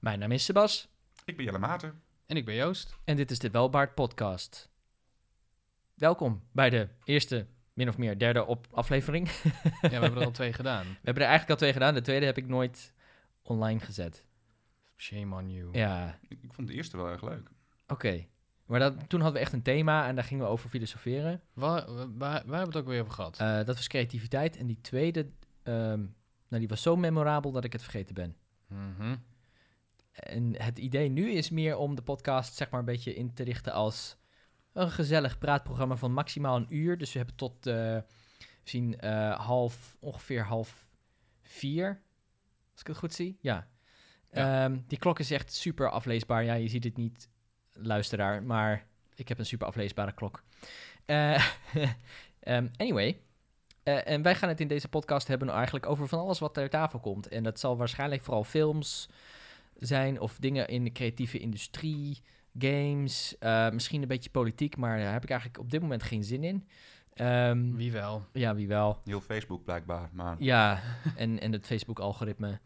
Mijn naam is Sebas Ik ben Jelle Maarten. En ik ben Joost. en dit is de Welbaard Podcast. Welkom bij de eerste, min of meer derde op aflevering. we Ja, we hebben er al twee gedaan. hebben er eigenlijk al twee gedaan. De tweede heb ik nooit online gezet. Shame on you. Ja, Ik, ik vond de eerste wel erg leuk. oké. Maar dat, toen hadden we echt een thema en daar gingen we over filosoferen. Waar, waar, waar hebben we het ook weer over gehad? Eh, dat was creativiteit. En die tweede, ehm, nou, die was zo memorabel dat ik het vergeten ben. Mhm. En het idee nu is meer om de podcast zeg maar een beetje in te richten als een gezellig praatprogramma van maximaal een uur. Dus we hebben tot eh, we zien eh, half, ongeveer half vier, als ik het goed zie. Ja. Ja. Ehm, die klok is echt super afleesbaar. Ja, je ziet het niet, luisteraar, maar ik heb een super afleesbare klok. Eh, ehm, anyway. En wij gaan het in deze podcast hebben eigenlijk over van alles wat ter tafel komt. En dat zal waarschijnlijk vooral films zijn of dingen in de creatieve industrie, games, eh, misschien een beetje politiek, maar daar heb ik eigenlijk op dit moment geen zin in. Ehm, Wie wel? ja, wie wel. Heel Facebook blijkbaar, maar Ja, en, en het Facebook-algoritme.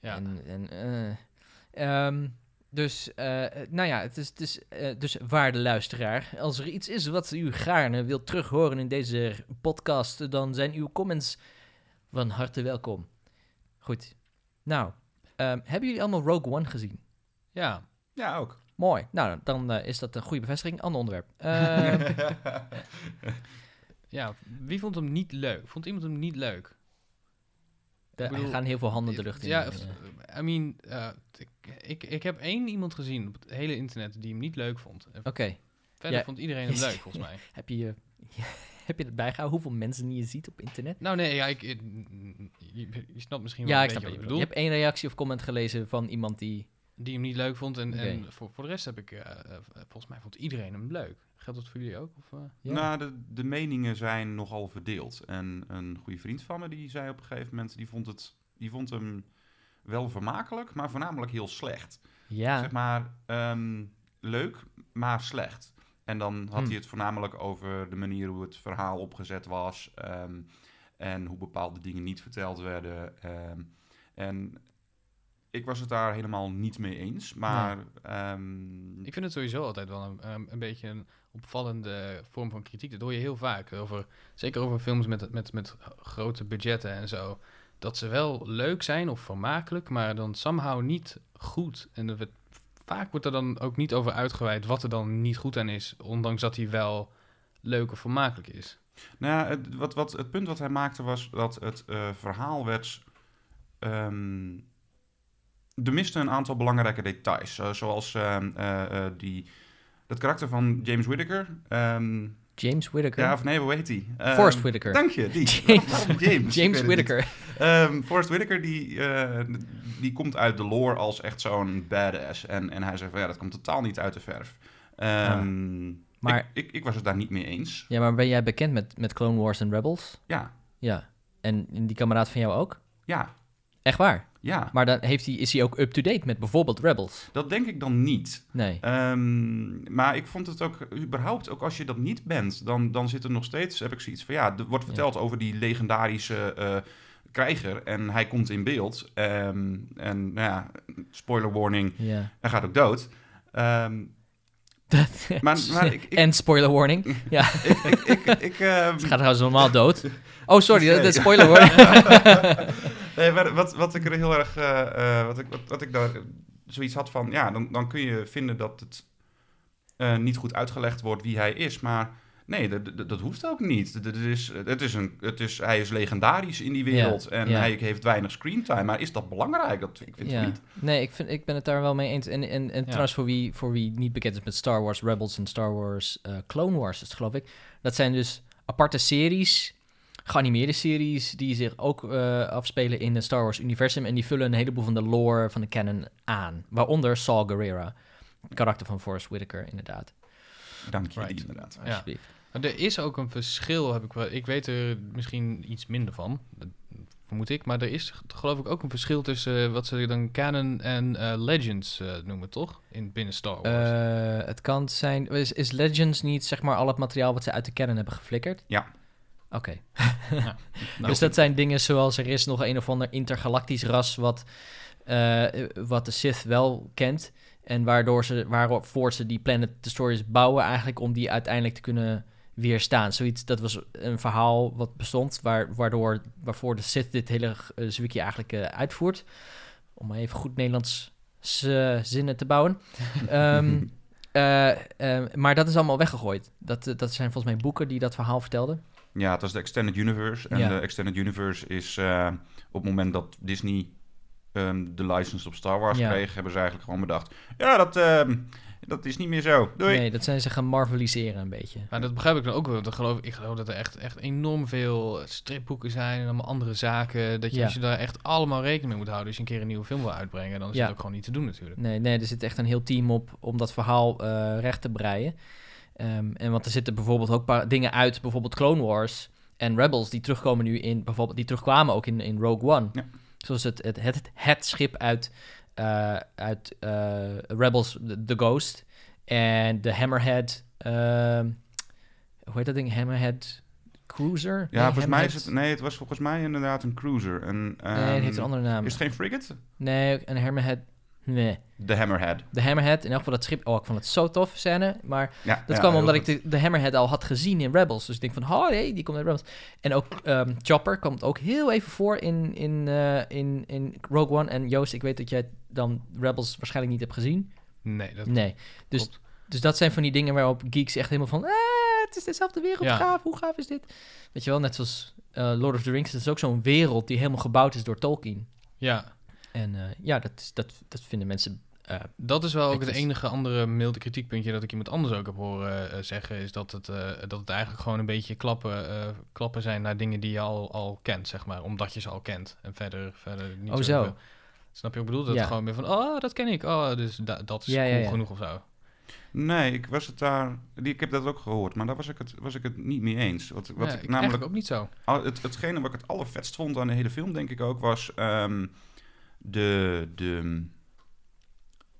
Ja. En, en, eh, ehm, dus, eh, nou ja, het is, het is eh, dus waarde luisteraar. Als er iets is wat u gaarne wilt terughoren in deze podcast, dan zijn uw comments van harte welkom. Goed. Nou, ehm, hebben jullie allemaal Rogue One gezien? Ja. ja ook. Mooi. Nou, dan eh, is dat een goede bevestiging. Ander onderwerp. Ehm, ja. Wie vond hem niet leuk? Vond iemand hem niet leuk? er bedoel, gaan heel veel handen de lucht in. Ja, Eh, of- I mean, eh, ik, ik, ik heb één iemand gezien op het hele internet die hem niet leuk vond. Oké. Verder Ja. vond iedereen hem leuk, volgens mij. Heb je, heb je het bijgehouden? Hoeveel mensen je ziet op internet? Nou nee, ja, ik, ik- je, je snapt misschien wel Ja, een ik snap beetje wat wat je bedoelt. bedoel. Je hebt één reactie of comment gelezen van iemand die... Die hem niet leuk vond. En, en voor, voor de rest heb ik, eh, eh, volgens mij vond iedereen hem leuk. Geldt dat voor jullie ook? Of, eh? Ja. Nou, de, de meningen zijn nogal verdeeld. En een goede vriend van me, die zei op een gegeven moment, die vond, het, die vond hem wel vermakelijk, maar voornamelijk heel slecht. ja. Zeg maar, ehm, leuk, maar slecht. En dan had hij het voornamelijk over de manier hoe het verhaal opgezet was. ehm, en hoe bepaalde dingen niet verteld werden. ehm, en ik was het daar helemaal niet mee eens. Maar ehm, Ik vind het sowieso altijd wel een, een, beetje een opvallende vorm van kritiek. Dat hoor je heel vaak. Over, zeker over films met, met, met grote budgetten en zo. Dat ze wel leuk zijn of vermakelijk, maar dan somehow niet goed. En wordt- vaak wordt er dan ook niet over uitgeweid wat er dan niet goed aan is. Ondanks dat hij wel leuk of vermakelijk is. Nou het, wat, wat, het punt wat hij maakte was dat het eh, verhaal werd... ehm, er een aantal belangrijke details. zoals eh, die, het karakter van James Whittaker. ehm, James Whittaker. ja, of nee, hoe heet die? Ehm, Forrest Whitaker. Dank je, die. James- James. James het niet. Whittaker. Ehm, Forrest die, eh, die komt uit de lore als echt zo'n badass. En, en hij zegt van, ja, dat komt totaal niet uit de verf. Ehm, Maar- ik, ik, ik was het daar niet mee eens. Ja, maar ben jij bekend met, met Clone Wars en Rebels? Ja, Ja. En die kameraad van jou ook? ja, Echt waar? ja. Maar dan heeft hij, is hij ook up-to-date met bijvoorbeeld Rebels? Dat denk ik dan niet. Nee. Ehm, maar ik vond het ook, überhaupt, ook als je dat niet bent, dan, dan zit er nog steeds, heb ik zoiets van, ja, er wordt verteld over die legendarische eh, krijger en hij komt in beeld. Ehm, en nou ja, spoiler warning, Ja. hij gaat ook dood. Ehm, Dat- maar maar ik, ik, en spoiler warning. Ja, ik, ik, ik, ik, ehm, het gaat trouwens normaal dood. Oh, sorry, dat, dat is Nee. spoiler warning. nee, maar wat, wat ik er heel erg, eh, eh, wat, ik, wat, wat ik daar zoiets had van, ja, dan, dan kun je vinden dat het eh, niet goed uitgelegd wordt wie hij is, maar nee, dat, dat, dat hoeft ook niet. Het is, het is een, het is, hij is legendarisch in die wereld en ja. hij heeft weinig screentime, maar is dat belangrijk? Dat, ik vind ja. het niet. Nee, ik, vind, ik ben het daar wel mee eens. En, en, en Ja. trouwens, voor wie, voor wie niet bekend is met Star Wars Rebels en Star Wars eh, Clone Wars, is het, geloof ik. Dat zijn dus aparte series, geanimeerde series, die zich ook eh, afspelen in het Star Wars universum. En die vullen een heleboel van de lore van de canon aan. Waaronder Saul Guerrera, karakter van Forrest Whitaker, inderdaad. Dank je, Right. inderdaad. Ja. Alsjeblieft. Maar er is ook een verschil, heb ik wel. Ik weet er misschien iets minder van, dat vermoed ik. Maar er is geloof ik ook een verschil tussen eh, wat ze dan canon en eh, legends eh, noemen, toch? In binnen Star Wars. Eh, het kan zijn... Is, is Legends niet, zeg maar, al het materiaal wat ze uit de canon hebben geflikkerd? Ja. Oké. Nou, dus dat zijn dingen zoals er is nog een of ander intergalactisch ras wat eh, wat de Sith wel kent. En waardoor ze, waarvoor ze die Planet Destroyers bouwen eigenlijk om die uiteindelijk te kunnen weerstaan. Zoiets, dat was een verhaal wat bestond, waar, waardoor, waarvoor de Sith dit hele uh, Zwikkie eigenlijk eh, uitvoert. Om maar even goed Nederlands eh, zinnen te bouwen. Ehm, eh, eh, maar dat is allemaal weggegooid. Dat, dat zijn volgens mij boeken die dat verhaal vertelden. Ja, het was de Extended Universe. En Ja. de Extended Universe is op het moment dat Disney ehm, de license op Star Wars Ja. kreeg, hebben ze eigenlijk gewoon bedacht. Ja, dat, ehm, dat is niet meer zo. Doei. Nee, dat zijn ze gaan marveliseren een beetje. Maar dat begrijp ik dan ook wel. want Ik geloof, ik geloof dat er echt, echt enorm veel stripboeken zijn en allemaal andere zaken. Dat je, Ja. als je daar echt allemaal rekening mee moet houden. Als je een keer een nieuwe film wil uitbrengen, dan is Ja. het ook gewoon niet te doen natuurlijk. Nee, nee, er zit echt een heel team op om dat verhaal eh, recht te breien. Ehm, en want er zitten bijvoorbeeld ook paar dingen uit, bijvoorbeeld Clone Wars en Rebels, die terugkomen nu in, bijvoorbeeld, die terugkwamen ook in, in Rogue One. Ja. Zoals het, het, het, het schip uit, eh, uit eh, Rebels, The, Ghost, en de Hammerhead, ehm, hoe heet dat ding? Hammerhead Cruiser? Ja, Nee, volgens mij is het... Nee, het was volgens mij inderdaad een cruiser. En, Nee, het ehm, heeft een andere naam. Is het geen frigate? Nee, een Hammerhead... Nee, De Hammerhead. de Hammerhead. In elk geval dat schip... Oh, ik vond het zo tof, scène. Maar Ja, Dat ja, kwam omdat goed. ik de, de Hammerhead al had gezien in Rebels. Dus ik denk van, oh nee, die komt uit Rebels. En ook ehm, Chopper komt ook heel even voor in, in, eh, in, in Rogue One. En Joost, ik weet dat jij dan Rebels waarschijnlijk niet hebt gezien. Nee, dat Nee. Dus, klopt. dus dat zijn van die dingen waarop geeks echt helemaal van... Ah, het is dezelfde wereld, Ja. gaaf, hoe gaaf is dit? Weet je wel, net zoals eh, Lord of the Rings. Dat is ook zo'n wereld die helemaal gebouwd is door Tolkien. Ja, En eh, ja, dat, is- dat, dat vinden mensen... eh, dat is wel ook het enige andere milde kritiekpuntje dat ik iemand anders ook heb horen eh, zeggen. Is dat het, eh, dat het eigenlijk gewoon een beetje klappen, eh, klappen zijn naar dingen die je al, al kent, zeg maar. Omdat je ze al kent. En verder, verder niet Oh, zo. veel. Snap je wat ik bedoel? Dat Ja. het gewoon meer van, oh, dat ken ik. Oh, dus da- dat is Ja, ja, cool ja. genoeg of zo. Nee, ik was het daar... die- Ik heb dat ook gehoord, maar daar was ik het, was ik het niet mee eens. Wat, wat Ja, ik namelijk ook niet zo. Al- Het, hetgene wat ik het allervetst vond aan de hele film, denk ik ook, was ehm, de, de...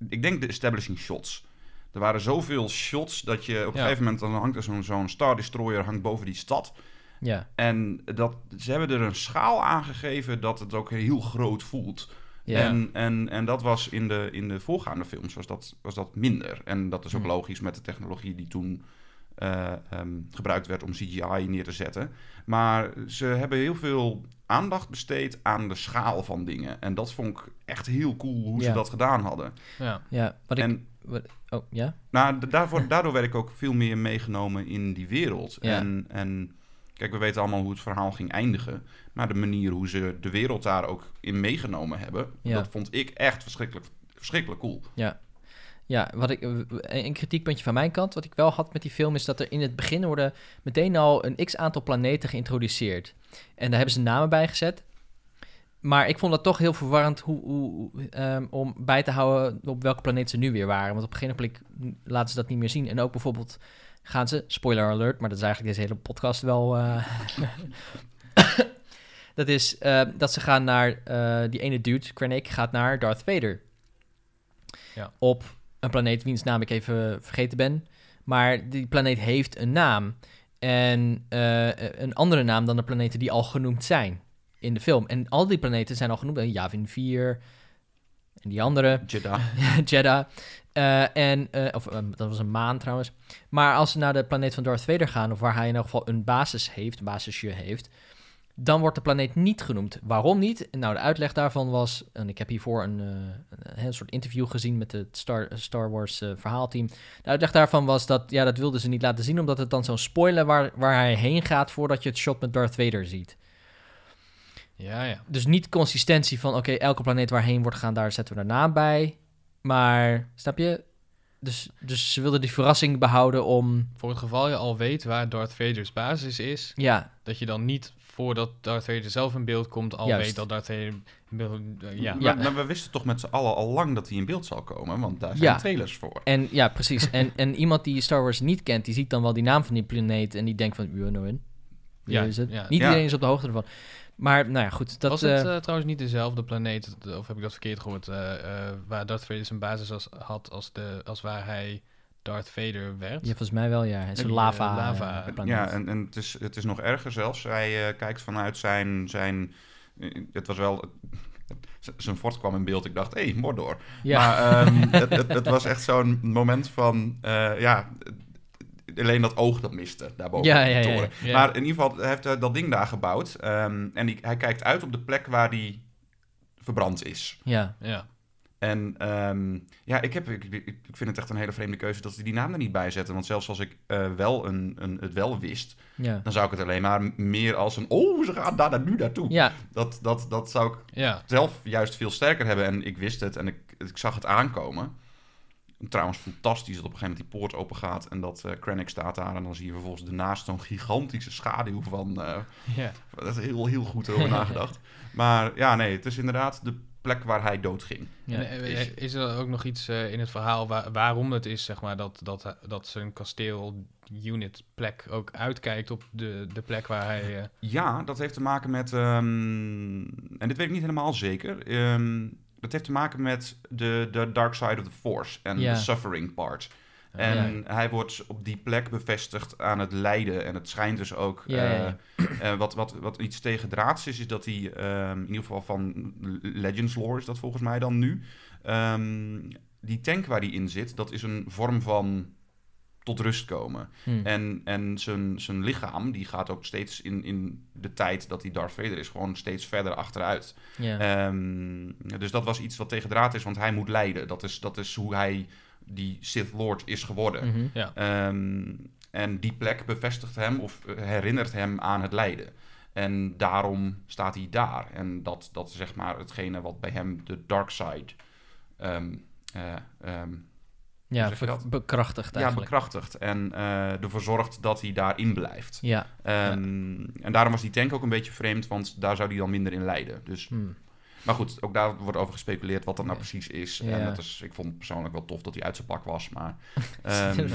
Ik denk de establishing shots. Er waren zoveel shots dat je op een Ja. gegeven moment... dan hangt er zo'n zo'n Star Destroyer hangt boven die stad. ja, En dat, ze hebben er een schaal aangegeven dat het ook heel groot voelt. ja. En, en, en dat was in de, in de voorgaande films was dat, was dat minder. En dat is ook Hmm. logisch met de technologie die toen eh, ehm, gebruikt werd om CGI neer te zetten. Maar ze hebben heel veel aandacht besteed aan de schaal van dingen. En dat vond ik echt heel cool hoe ze dat gedaan hadden. Ja. ja, wat ik... En Wat, oh, ja? nou, daarvoor, daardoor werd ik ook veel meer meegenomen in die wereld. Ja. En, en kijk, we weten allemaal hoe het verhaal ging eindigen. Maar de manier hoe ze de wereld daar ook in meegenomen hebben, Ja. dat vond ik echt verschrikkelijk, verschrikkelijk cool. Ja, wat ik, eh, een kritiekpuntje van mijn kant, wat ik wel had met die film, is dat er in het begin worden meteen al een x aantal planeten geïntroduceerd. En daar hebben ze namen bij gezet. Maar ik vond dat toch heel verwarrend hoe, hoe, ehm, om bij te houden op welke planeet ze nu weer waren. Want op een gegeven moment laten ze dat niet meer zien. En ook bijvoorbeeld gaan ze, spoiler alert, maar dat is eigenlijk deze hele podcast wel. eh, dat is eh, dat ze gaan naar eh, die ene dude, Krennic, gaat naar Darth Vader. Ja. Op een planeet wiens naam ik even vergeten ben. Maar die planeet heeft een naam. En eh, een andere naam dan de planeten die al genoemd zijn in de film. En al die planeten zijn al genoemd. Eh, Yavin 4 en die andere. Jeddah. Jeddah. Eh, en, eh, of eh, dat was een maan trouwens. Maar als ze naar de planeet van Darth Vader gaan, of waar hij in elk geval een basis heeft, een basisje heeft, dan wordt de planeet niet genoemd. Waarom niet? Nou, de uitleg daarvan was, en ik heb hiervoor een, eh, een, een soort interview gezien met het Star, Star Wars eh, verhaalteam. De uitleg daarvan was dat, ja, dat wilden ze niet laten zien, omdat het dan zo'n spoiler waar, waar hij heen gaat voordat je het shot met Darth Vader ziet. Ja, ja. Dus niet consistentie van, oké, elke planeet waarheen wordt gegaan, daar zetten we een naam bij. Maar, snap je? Dus, dus ze wilden die verrassing behouden om, Voor het geval je al weet waar Darth Vader's basis is, ja, dat je dan niet voordat Darth Vader zelf in beeld komt al Juist. weet dat Darth Vader in beeld... eh, ja. Ja. Maar, maar we wisten toch met z'n allen al lang dat hij in beeld zal komen, want daar zijn Ja. trailers voor. En ja, precies. en, en iemand die Star Wars niet kent, die ziet dan wel die naam van die planeet en die denkt van, ja, nou in. Wie Ja, is het? ja. Niet Ja. iedereen is op de hoogte ervan. Maar, nou ja, goed. Dat, was het eh, eh, trouwens niet dezelfde planeet, of heb ik dat verkeerd gehoord, eh, eh, waar Darth Vader zijn basis als, had als, de, als waar hij Darth Vader werd? ja, volgens mij wel, ja. Het is een Die, lava, eh, lava, eh, planeet. Ja, en, en het, is, het is nog erger zelfs. Hij eh, kijkt vanuit zijn... zijn het was wel... zijn fort kwam in beeld. Ik dacht, hé, hey, Mordor. Ja. Maar ehm, het, het, het was echt zo'n moment van, eh, ja, alleen dat oog dat miste daarboven Ja, de ja, ja, toren. ja. Maar in ieder geval, hij heeft eh, dat ding daar gebouwd. ehm, en die, hij kijkt uit op de plek waar die verbrand is. ja. Ja. En ehm, ja, ik, heb, ik, ik vind het echt een hele vreemde keuze dat ze die naam er niet bij zetten. Want zelfs als ik eh, wel een, een, het wel wist, Ja. dan zou ik het alleen maar meer als een... Oh, ze gaan daar, daar nu naartoe. Ja. Dat, dat, dat zou ik Ja. zelf juist veel sterker hebben. En ik wist het en ik, ik zag het aankomen. Trouwens, fantastisch dat op een gegeven moment die poort open gaat en dat eh Krennic staat daar. En dan zie je vervolgens daarnaast zo'n gigantische schaduw van... eh, Ja. dat is heel, heel goed over nagedacht. Maar ja, nee, het is inderdaad de plek waar hij doodging. Ja. En, eh, is, is er ook nog iets eh, in het verhaal wa- waarom het is, zeg maar, dat, dat, dat zijn kasteel unit plek ook uitkijkt op de, de plek waar hij... eh, Ja, dat heeft te maken met. ehm, en dit weet ik niet helemaal zeker. ehm, dat heeft te maken met de, de dark side of the force en Ja. de suffering part. En hij wordt op die plek bevestigd aan het lijden. En het schijnt dus ook. Ja, eh, eh, wat, wat, wat iets tegendraads is, is dat hij ehm, in ieder geval van Legends lore is dat volgens mij dan nu. ehm, die tank waar hij in zit, dat is een vorm van tot rust komen. Hm. En, en zijn, zijn lichaam, die gaat ook steeds in, in de tijd dat hij Darth Vader is, gewoon steeds verder achteruit. ja. Ehm, dus dat was iets wat tegen draad is, want hij moet lijden. Dat is, dat is hoe hij die Sith Lord is geworden. Mhm. ja. Ehm, en die plek bevestigt hem of herinnert hem aan het lijden. En daarom staat hij daar. En dat, dat is zeg maar hetgene wat bij hem de dark side ehm, eh, ehm, ja, dat? bekrachtigd ja, eigenlijk. bekrachtigt. En eh, ervoor zorgt dat hij daarin blijft. Ja. En daarom was die tank ook een beetje vreemd, want daar zou hij dan minder in lijden. Dus, Hm. Maar goed, ook daar wordt over gespeculeerd wat dat nou precies is. Ja. En dat is, ik vond het persoonlijk wel tof dat hij uit zijn pak was. Maar ehm,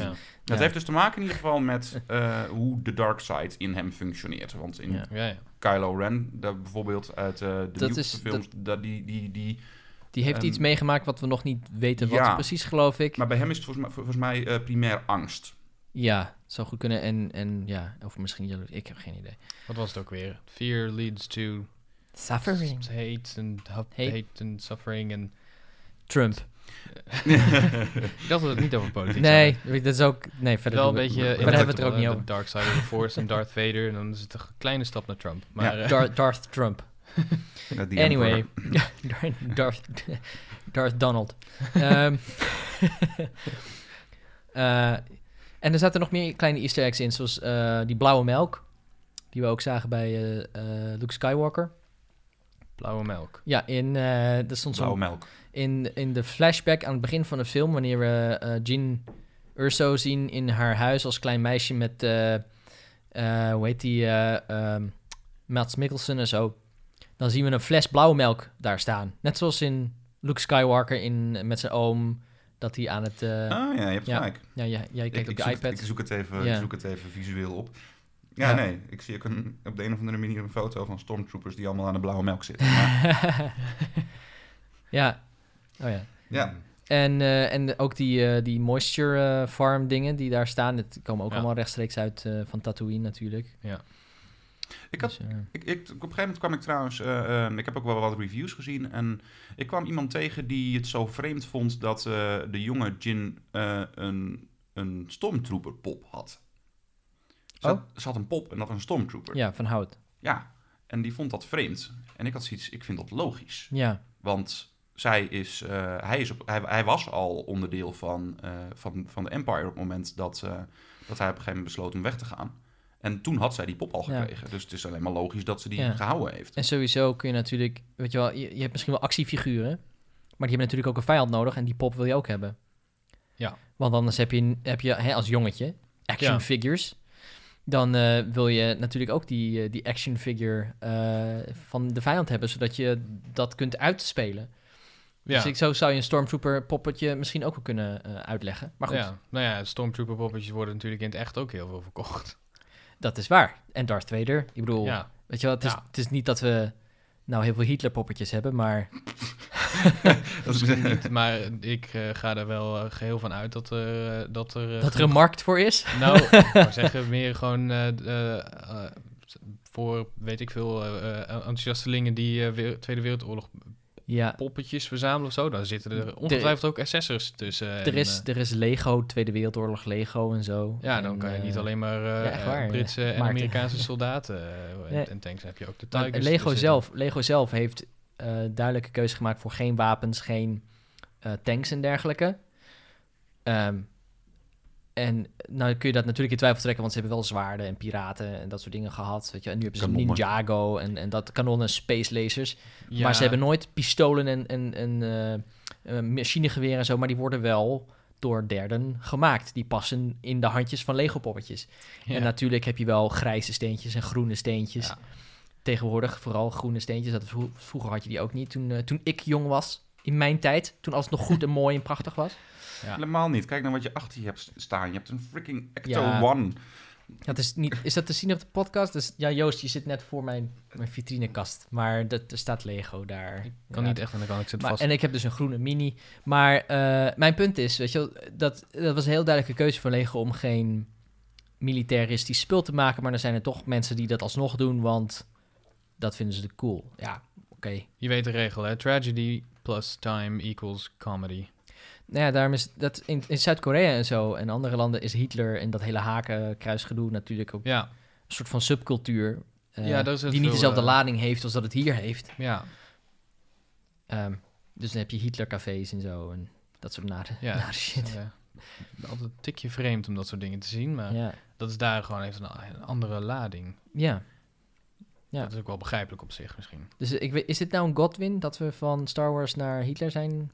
Ja. heeft dus te maken in ieder geval met eh, hoe de dark side in hem functioneert. Want in Ja. Ja, ja. Kylo Ren, daar bijvoorbeeld uit eh, de Dat is- films, dat, die, die, die, Die heeft Ehm, iets meegemaakt wat we nog niet weten wat ja. precies, geloof ik. maar bij hem is het volgens mij, volgens mij eh, primair angst. Ja, zou goed kunnen. En, en ja, of misschien jaloers. Ik heb geen idee. Wat was het ook weer? Fear leads to Suffering. hate and Hate. hate and suffering en... Trump. Ik dacht dat het niet over politiek Nee, dat is ook... Nee, verder Wel een we- beetje... Verder hebben we het er ook niet over. Dark side of the force en Darth Vader. En dan is het een kleine stap naar Trump. Maar eh, Dar- Darth Trump. Anyway. Darth, Darth Donald. Ehm, eh, en er zaten nog meer kleine easter eggs in, zoals eh, die blauwe melk. Die we ook zagen bij eh, eh, Luke Skywalker. Blauwe melk. Ja, in, eh er stond Blauwe zo'n melk. in, in de flashback aan het begin van de film, wanneer we eh Jean Urso zien in haar huis als klein meisje met, eh, eh, hoe heet die, eh ehm, Mads Mikkelsen en zo. Dan zien we een fles blauwe melk daar staan. Net zoals in Luke Skywalker in, met zijn oom, dat hij aan het... Ah ja, je hebt ja. gelijk. ja, ja, jij Ik, kijkt ik op de zoek, iPad. Ik zoek, het even, Ja. ik zoek het even visueel op. Ja, Ja. nee. Ik zie ook een, op de een of andere manier een foto van stormtroopers die allemaal aan de blauwe melk zitten. Maar, ja. Oh ja. ja, En, eh, en ook die, eh, die moisture eh, farm dingen die daar staan, dat komen ook Ja. allemaal rechtstreeks uit eh, van Tatooine natuurlijk. ik had Dus, Ik, ik, op een gegeven moment kwam ik trouwens, eh, ehm, ik heb ook wel wat reviews gezien en ik kwam iemand tegen die het zo vreemd vond dat eh, de jonge Jin eh, een, een stormtrooper pop had. Ze, had, Oh. ze had een pop en dat was een stormtrooper. ja, van hout. Ja, en die vond dat vreemd. En ik had zoiets, ik vind dat logisch. Ja, Want zij is, eh, hij, is op, hij, hij was al onderdeel van, eh, van, van de Empire op het moment dat, eh, dat hij op een gegeven moment besloot om weg te gaan. En toen had zij die pop al Ja. gekregen. Dus het is alleen maar logisch dat ze die Ja. gehouden heeft. en sowieso kun je natuurlijk, weet je wel, je, je hebt misschien wel actiefiguren, maar die hebben natuurlijk ook een vijand nodig en die pop wil je ook hebben. Ja. Want anders heb je, heb je hè, als jongetje action Ja. figures. Dan eh, wil je natuurlijk ook die, eh, die action figure eh, van de vijand hebben, zodat je dat kunt uitspelen. Ja. Dus ik, zo zou je een Stormtrooper poppetje misschien ook wel kunnen uitleggen. Maar goed, Ja, nou ja, Stormtrooper poppetjes worden natuurlijk in het echt ook heel veel verkocht. dat is waar. En Darth Vader, ik bedoel, Ja, weet je wel, het is, Ja. het is niet dat we nou heel veel Hitler poppetjes hebben, maar Dat is, niet, maar ik eh, ga er wel eh, geheel van uit dat er... eh, dat er, eh, dat er een markt voor is. Nou, ik zeggen, meer gewoon eh, eh, eh, voor, weet ik veel, enthousiastelingen die eh, weer- Tweede Wereldoorlog Ja, poppetjes verzamelen of zo, dan zitten er ongetwijfeld ook accessors tussen. er en, is, eh, er is Lego, Tweede Wereldoorlog Lego en zo. ja, dan En, kan je niet eh, alleen maar eh, ja, eh. Britse en. Amerikaanse soldaten eh, en, tanks. Dan heb je ook de Tigers. Lego er zelf, Lego zelf heeft eh, duidelijke keuze gemaakt voor geen wapens, geen eh, tanks en dergelijke. Ehm, en nou kun je dat natuurlijk in twijfel trekken, want ze hebben wel zwaarden en piraten en dat soort dingen gehad. Weet je. En nu hebben ze Kanonnen. Ninjago en, en dat kanonnen, space lasers. Ja, Maar ze hebben nooit pistolen en, en, en eh, eh, machinegeweren en zo, maar die worden wel door derden gemaakt. Die passen in de handjes van Lego-poppetjes. ja. En natuurlijk heb je wel grijze steentjes en groene steentjes. Ja. Tegenwoordig vooral groene steentjes. Dat vro- vroeger had je die ook niet. Toen, eh, toen ik jong was, in mijn tijd, toen alles nog goed en mooi en prachtig was. Ja. Helemaal niet. Kijk naar wat je achter je hebt staan. Je hebt een freaking Ecto Ja. One. Dat is, niet, is dat te zien op de podcast? Dus, ja, Joost, je zit net voor mijn, mijn vitrinekast. Maar dat, er staat Lego daar. Ik kan Ja. niet echt aan de kant, ik zit Maar, vast. en ik heb dus een groene mini. Maar eh, mijn punt is, weet je, wel, dat, dat was een heel duidelijke keuze van Lego om geen militaristisch spul te maken. Maar er zijn er toch mensen die dat alsnog doen, want dat vinden ze cool. Ja, oké. Je weet de regel, hè? Tragedy plus time equals comedy. Nou ja, daarom is dat in, in Zuid-Korea en zo en andere landen is Hitler en dat hele hakenkruisgedoe natuurlijk ook Ja, een soort van subcultuur. eh, Ja, die niet veel, dezelfde eh, lading heeft als dat het hier heeft. ja, Ehm, dus dan heb je Hitlercafés en zo en dat soort nare, ja. nare shit. Eh, altijd een tikje vreemd om dat soort dingen te zien, maar Ja, dat is daar gewoon even een, een andere lading. ja. Ja. Dat is ook wel begrijpelijk op zich misschien. Dus ik weet, is dit nou een Godwin dat we van Star Wars naar Hitler zijn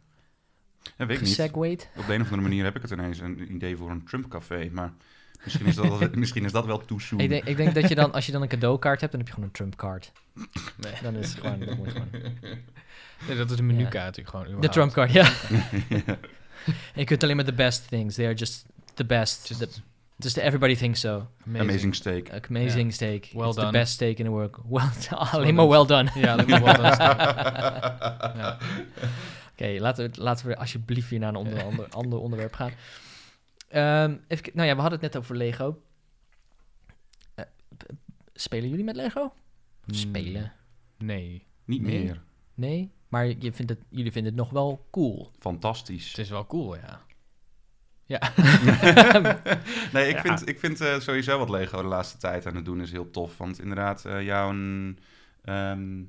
Ja, weet ik niet. gesegwayed? Op de een of andere manier heb ik het ineens een idee voor een Trump-café. Maar misschien is dat, wel- misschien is dat wel too soon. Ik denk, ik denk dat je dan, als je dan een cadeaukaart hebt, dan heb je gewoon een Trump-kaart. Nee. Dan is het gewoon, dat moet gewoon. nee dat is de menukaart natuurlijk gewoon. De. Trump-kaart, ja. En je kunt alleen maar the best things. They are just the best. Just The- Just the everybody thinks so. Amazing steak. Amazing steak. Well It's the done. best steak in the world. Well, Well alleen maar well done. Ja, alleen maar wat dan Oké, laten, we, laten we alsjeblieft weer naar een onder, ander, ander onderwerp gaan. Ehm, even, nou ja, we hadden het net over Lego. Eh, spelen jullie met Lego? Spelen? Nee, Niet Nee. meer. Nee? Maar je vindt het, jullie vinden het nog wel cool. Fantastisch. het is wel cool, ja. Ja, nee, ik Ja. vind, ik vind eh, sowieso wat Lego de laatste tijd aan het doen is heel tof. Want inderdaad, eh jouw, ehm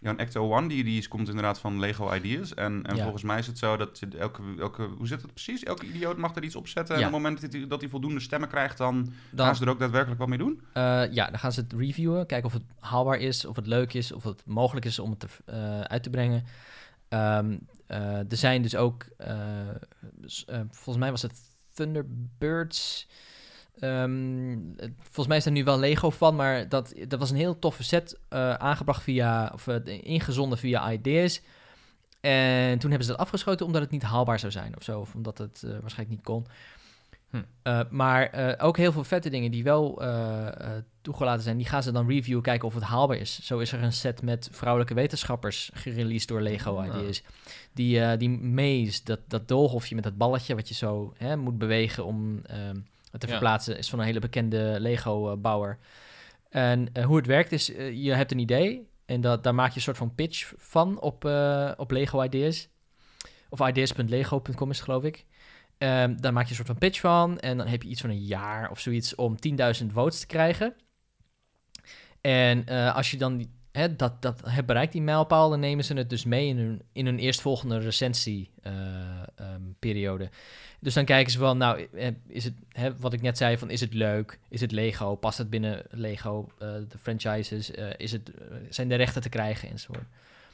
jouw Ecto One, die, die is, komt inderdaad van Lego Ideas. En, en Ja. volgens mij is het zo dat elke, elke... Hoe zit het precies? Elke idioot mag er iets op zetten. Ja. En op het moment dat hij, dat hij voldoende stemmen krijgt, dan, Dan, gaan ze er ook daadwerkelijk wat mee doen. eh, ja, dan gaan ze het reviewen. Kijken of het haalbaar is, of het leuk is, of het mogelijk is om het te, eh, uit te brengen. Ehm, eh, er zijn dus ook, volgens mij was het Thunderbirds. Ehm, volgens mij is er nu wel Lego van, maar dat, dat was een heel toffe set eh, aangebracht via, of eh, ingezonden via Ideas. En toen hebben ze dat afgeschoten omdat het niet haalbaar zou zijn of zo, of omdat het eh, waarschijnlijk niet kon. Hm. Maar ook heel veel vette dingen die wel toegelaten zijn, die gaan ze dan reviewen, kijken of het haalbaar is. Zo is er een set met vrouwelijke wetenschappers gereleased door Lego Ah. Ideas. Die, die maze, dat, dat doolhofje met dat balletje wat je zo hè, moet bewegen om ehm, te verplaatsen, is van een hele bekende Lego-bouwer. En eh, hoe het werkt is, eh, je hebt een idee en dat, daar maak je een soort van pitch van op, eh, op Lego Ideas. Of ideas.lego.com is het, geloof ik. Ehm, daar maak je een soort van pitch van. En dan heb je iets van een jaar of zoiets om 10.000 votes te krijgen. En als je dan hè, dat, dat hebt bereikt, die mijlpaal, dan nemen ze het dus mee in hun, in hun eerstvolgende recensieperiode. Dus dan kijken ze van, nou, eh, is het, hè, wat ik net zei, van is het leuk? Is het Lego? Past het binnen Lego, eh, de franchises? Eh, is het, zijn de rechten te krijgen enzovoort?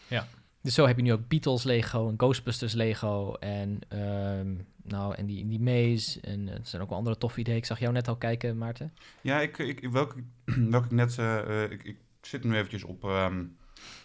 Ja. Dus zo heb je nu ook Beatles Lego en Ghostbusters Lego en, ehm, nou, en die, die Maze. En er zijn ook wel andere toffe ideeën. Ik zag jou net al kijken, Maarten. Ja, ik, ik, welke, welke ik net... eh, eh, ik, ik zit nu eventjes op ehm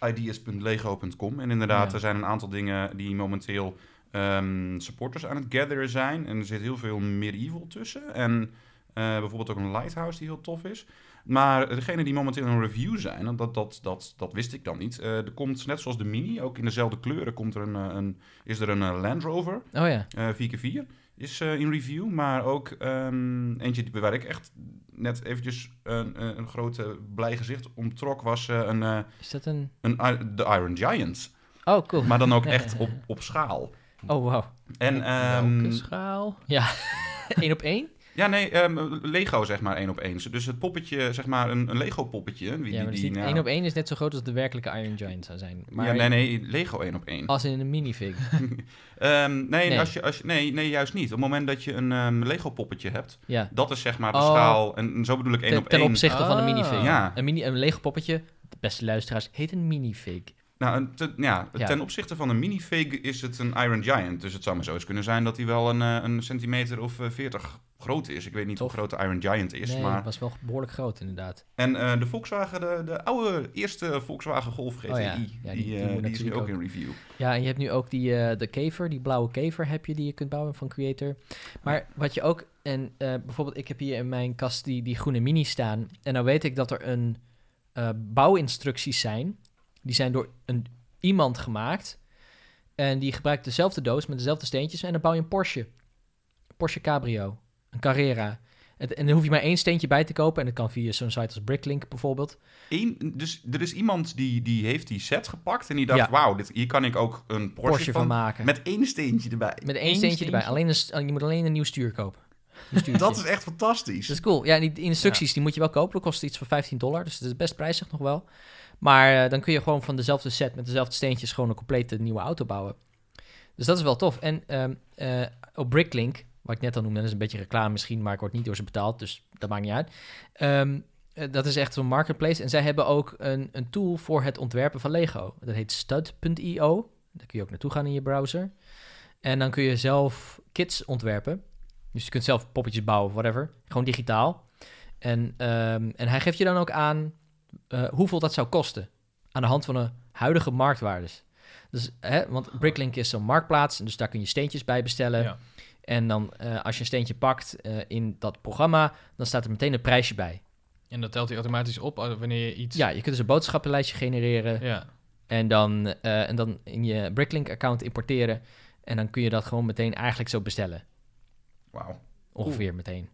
ideas.lego.com. En inderdaad, Ja. er zijn een aantal dingen die momenteel ehm, supporters aan het gatheren zijn. En er zit heel veel medieval tussen. En eh, bijvoorbeeld ook een lighthouse die heel tof is. Maar degene die momenteel in review zijn, en dat, dat, dat, dat wist ik dan niet. Eh, er komt, net zoals de Mini, ook in dezelfde kleuren, komt er een, eh, een, is er een Land Rover. Oh ja, Eh 4x4 is in review, maar ook ehm, eentje die- waar ik echt net eventjes een, een, een grote blij gezicht om trok, was een, is dat een... een, de Iron Giant. Oh, cool. Maar dan ook echt op, op schaal. Oh, wow. En, ehm, Welke schaal? Eén op één? ja, nee, ehm, Lego zeg maar één op één. Dus het poppetje, zeg maar een, een Lego poppetje. Wie, Ja, maar die, dus nou- één op één is net zo groot als de werkelijke Iron Giant zou zijn. Maar ja, nee, nee, Lego één op één. als in een minifig. Ehm, nee, Nee. Als je, als je, nee, nee, juist niet. Op het moment dat je een Lego poppetje hebt, Ja. dat is zeg maar de Oh. schaal. En, en zo bedoel ik één Ten, op ten één. opzichte van een minifig. Ja. Een, mini, een Lego poppetje, de beste luisteraars, heet een minifig. Nou, een te- ja, Ja. ten opzichte van een minifig is het een Iron Giant. Dus het zou maar zo eens kunnen zijn dat hij wel een, eh, een centimeter of eh, 40 groot is. Ik weet niet Tof. hoe groot de Iron Giant is. nee, maar... het was wel behoorlijk groot inderdaad. En eh, de Volkswagen, de, de oude eerste Volkswagen Golf GTI, Oh ja. Ja, die, die- die is nu ook in review. Ja, en je hebt nu ook die, de kever, die blauwe kever heb je die je kunt bouwen van Creator. Maar wat je ook, en bijvoorbeeld ik heb hier in mijn kast die, die groene mini staan. En nou weet ik dat er een bouwinstructies zijn. Die zijn door een, iemand gemaakt. En die gebruikt dezelfde doos met dezelfde steentjes. En dan bouw je een Porsche. Een Porsche Cabrio. Een Carrera. En, en dan hoef je maar één steentje bij te kopen. En dat kan via zo'n site als Bricklink bijvoorbeeld. Eén, dus er is iemand die, die heeft die set gepakt en die dacht, Ja. wauw, dit, hier kan ik ook een Porsche, Porsche, van, van, maken. met één steentje erbij. Met één Eén steentje erbij. Alleen een, je moet alleen een nieuw stuur kopen. Dat is echt fantastisch. Dat is cool. Ja, die instructies die moet je wel kopen. Dat kost iets van 15 dollar. Dus dat is best prijzig nog wel. Maar eh, dan kun je gewoon van dezelfde set met dezelfde steentjes gewoon een complete nieuwe auto bouwen. Dus dat is wel tof. En ehm, eh, op Bricklink, wat ik net al noemde, dat is een beetje reclame misschien, maar ik word niet door ze betaald, dus dat maakt niet uit. Ehm, eh, dat is echt zo'n marketplace. En zij hebben ook een, een tool voor het ontwerpen van Lego. Dat heet stud.io. Daar kun je ook naartoe gaan in je browser. En dan kun je zelf kits ontwerpen. Dus je kunt zelf poppetjes bouwen, whatever. Gewoon digitaal. En, ehm, en hij geeft je dan ook aan eh, hoeveel dat zou kosten. Aan de hand van de huidige marktwaardes. Dus, hè, want Bricklink is zo'n marktplaats. Dus daar kun je steentjes bij bestellen. Ja. En dan eh, als je een steentje pakt eh, in dat programma, dan staat er meteen een prijsje bij. En dat telt hij automatisch op wanneer je iets... Ja, je kunt dus een boodschappenlijstje genereren. Ja. En, dan, en dan in je Bricklink-account importeren. En dan kun je dat gewoon meteen eigenlijk zo bestellen. Wauw. Ongeveer meteen.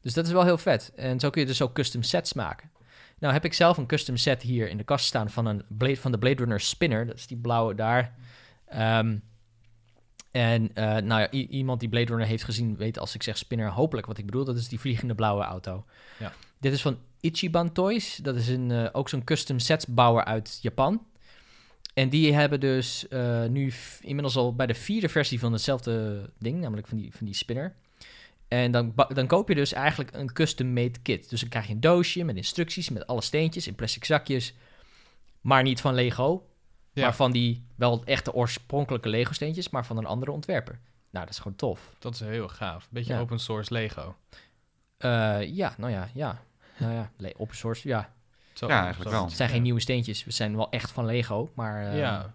Dus dat is wel heel vet. En zo kun je dus ook custom sets maken. Nou heb ik zelf een custom set hier in de kast staan van, een Blade, van de Blade Runner Spinner. Dat is die blauwe daar. Ehm, en eh, nou ja, iemand die Blade Runner heeft gezien weet als ik zeg spinner hopelijk wat ik bedoel. Dat is die vliegende blauwe auto. Ja. Dit is van Ichiban Toys. Dat is een, eh, ook zo'n custom sets bouwer uit Japan. En die hebben dus eh, nu inmiddels al bij de vierde versie van hetzelfde ding, namelijk van die, van die spinner. En dan, dan koop je dus eigenlijk een custom-made kit. Dus dan krijg je een doosje met instructies, met alle steentjes in plastic zakjes. Maar niet van Lego, Ja. maar van die wel echte oorspronkelijke Lego-steentjes, maar van een andere ontwerper. Nou, dat is gewoon tof. Dat is heel gaaf. Beetje Ja. open source Lego. Eh, ja, nou ja, ja. Nou ja, open source, ja. Zo, Ja, eigenlijk wel. Het zijn geen nieuwe steentjes. We zijn wel echt van Lego, maar eh, ja.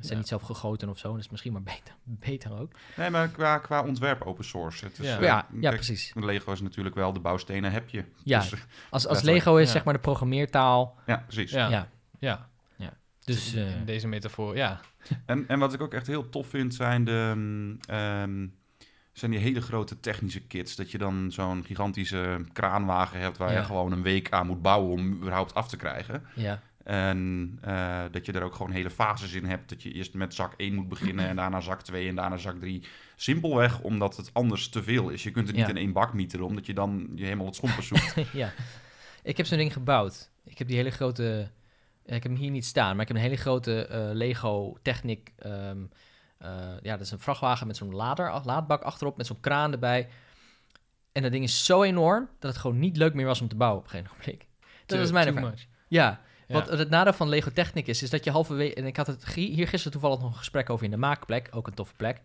Ze zijn Ja. niet zelf gegoten of zo. Dat is misschien maar beter, beter ook. Nee, maar qua, qua ontwerp open source. Het is, Ja. eh, ja, ja, kijk, precies. Lego is natuurlijk wel de bouwstenen heb je. Ja. Dus, Als, als Letterlijk, Lego is ja. zeg maar de programmeertaal. ja, precies. Ja. Ja, ja. dus eh, in deze metafoor, ja. En, en wat ik ook echt heel tof vind, zijn, de, mm, ehm, zijn die hele grote technische kits. Dat je dan zo'n gigantische kraanwagen hebt waar Ja. je gewoon een week aan moet bouwen om überhaupt af te krijgen. ja. En eh, dat je er ook gewoon hele fases in hebt. Dat je eerst met zak 1 moet beginnen en daarna zak 2 en daarna zak 3. Simpelweg omdat het anders te veel is. Je kunt het niet Ja. in één bak mieteren, omdat je dan je helemaal het schompers zoekt. ja. Ik heb zo'n ding gebouwd. Ik heb die hele grote... Ik heb hem hier niet staan, maar ik heb een hele grote eh, Lego Technic... ehm, eh, ja, dat is een vrachtwagen met zo'n lader, laadbak achterop, met zo'n kraan erbij. En dat ding is zo enorm dat het gewoon niet leuk meer was om te bouwen op een gegeven moment. Dat Too- is mijn ervaring. much. Ja, Ja. want het nadeel van Lego Technic is, is dat je halverwege... En ik had het hier gisteren toevallig nog een gesprek over in de maakplek. Ook een toffe plek.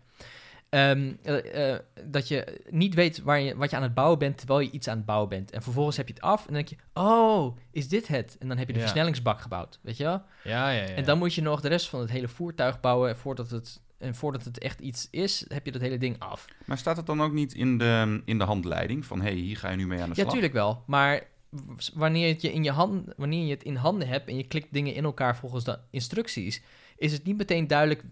Ehm, eh, eh, dat je niet weet waar je, wat je aan het bouwen bent terwijl je iets aan het bouwen bent. En vervolgens heb je het af en dan denk je, oh, is dit het? En dan heb je de Ja. versnellingsbak gebouwd, weet je wel? Ja, ja, ja. En dan moet je nog de rest van het hele voertuig bouwen. En voordat het, en voordat het echt iets is, heb je dat hele ding af. maar staat het dan ook niet in de, in de handleiding? Van, hé, hey, hier ga je nu mee aan de Ja, slag? tuurlijk wel. Maar wanneer, het je in je hand, wanneer je het in handen hebt en je klikt dingen in elkaar volgens de instructies, is het niet meteen duidelijk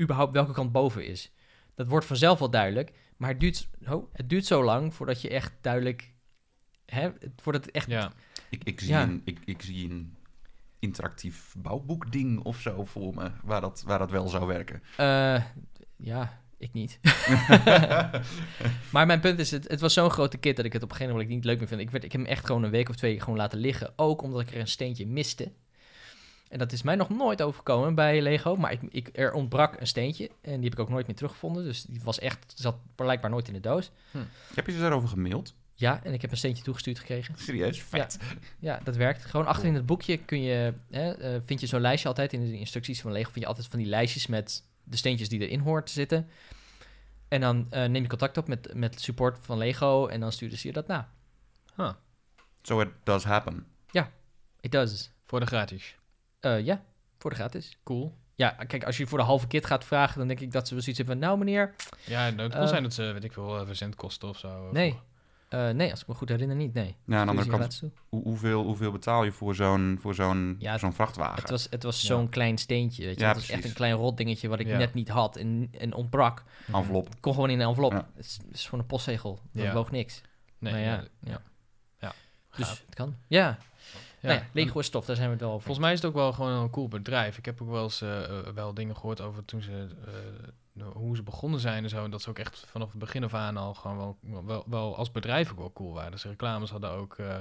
überhaupt welke kant boven is. Dat wordt vanzelf wel duidelijk, maar het duurt, oh, het duurt zo lang voordat je echt duidelijk, hè, voordat het echt, Ja, Ik, ik, zie Ja. een, ik, ik zie een interactief bouwboekding of zo voor me, waar dat, waar dat wel zou werken. Eh, ja, ik niet. maar mijn punt is, het, het was zo'n grote kit dat ik het op een gegeven moment niet leuk meer vind. Ik, werd, ik heb hem echt gewoon een week of twee gewoon laten liggen. Ook omdat ik er een steentje miste. En dat is mij nog nooit overkomen bij Lego. Maar ik, ik, er ontbrak een steentje. En die heb ik ook nooit meer teruggevonden. Dus die was echt, zat blijkbaar nooit in de doos. Heb je ze daarover gemaild? Ja, en ik heb een steentje toegestuurd gekregen. Serieus? Vet. Ja, dat werkt. Gewoon achter in het boekje kun je, hè, eh, vind je zo'n lijstje altijd in de instructies van Lego. Vind je altijd van die lijstjes met de steentjes die erin hoort te zitten. En dan eh, neem je contact op met, met support van Lego en dan sturen ze je dat na. So it does happen. It does. Voor de gratis. Eh, ja, voor de gratis. Cool. Ja, kijk, als je voor de halve kit gaat vragen, dan denk ik dat ze wel zoiets hebben van, nou meneer, Ja, nou, het kan Eh, zijn dat ze, weet ik veel, verzendkosten of zo. nee. voor- Eh, nee, als ik me goed herinner niet, nee. Ja, aan de andere kant, hoe, hoeveel, hoeveel betaal je voor zo'n voor zo'n Ja, zo'n vrachtwagen? Het was, het was Ja. zo'n klein steentje, weet je. Ja, het was echt een klein rotdingetje wat ik Ja. net niet had en, en ontbrak. Envelop. Het kon gewoon in een envelop. Ja. Het, is, het is gewoon een postzegel. Dat Ja. woog niks. Nee, maar ja, nee, ja. Ja. Dus het kan. Ja. Ja. Ja, Lego is tof, daar zijn we het wel over. Volgens mij is het ook wel gewoon een cool bedrijf. Ik heb ook wel eens eh, eh, wel dingen gehoord over toen ze, hoe ze begonnen zijn en zo. En dat ze ook echt vanaf het begin af aan al gewoon wel, wel, wel als bedrijf ook wel cool waren. Dus reclames hadden ook eh,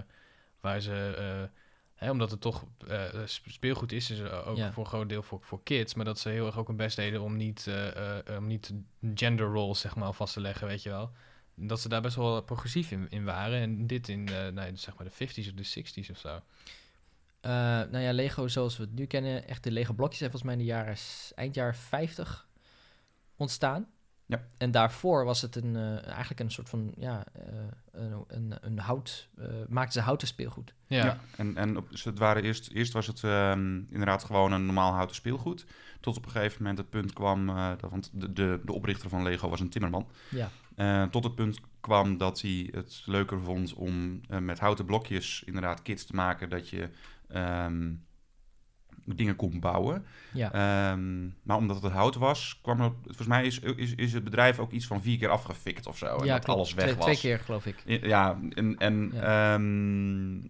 waar ze, eh, hè, omdat het toch eh, sp- speelgoed is, is ook Ja. voor een groot deel voor, voor kids. Maar dat ze heel erg ook hun best deden om niet, om niet gender roles zeg maar vast te leggen, weet je wel. Dat ze daar best wel progressief in, in waren. En dit in nee, zeg maar de 50s of de 60s of zo. Nou ja, Lego zoals we het nu kennen, echt de Lego blokjes volgens mij in de jaren, eind jaren 50 ontstaan. Ja. En daarvoor was het een, eh, eigenlijk een soort van, ja, eh, een, een, een hout, eh maakten ze houten speelgoed. Ja, Ja, en, en op, dus het waren eerst, eerst was het ehm, inderdaad gewoon een normaal houten speelgoed. Tot op een gegeven moment het punt kwam, eh, dat, want de, de, de oprichter van Lego was een timmerman. Ja. Eh, tot het punt kwam dat hij het leuker vond om met houten blokjes inderdaad kits te maken dat je ehm, dingen kon bouwen. Ja. Ehm, maar omdat het hout was, kwam er, volgens mij is, is, is het bedrijf ook iets van vier keer afgefikt of zo. En ja, dat klopt. alles weg twee, was. twee keer geloof ik. Ja, en, en Ja. ehm,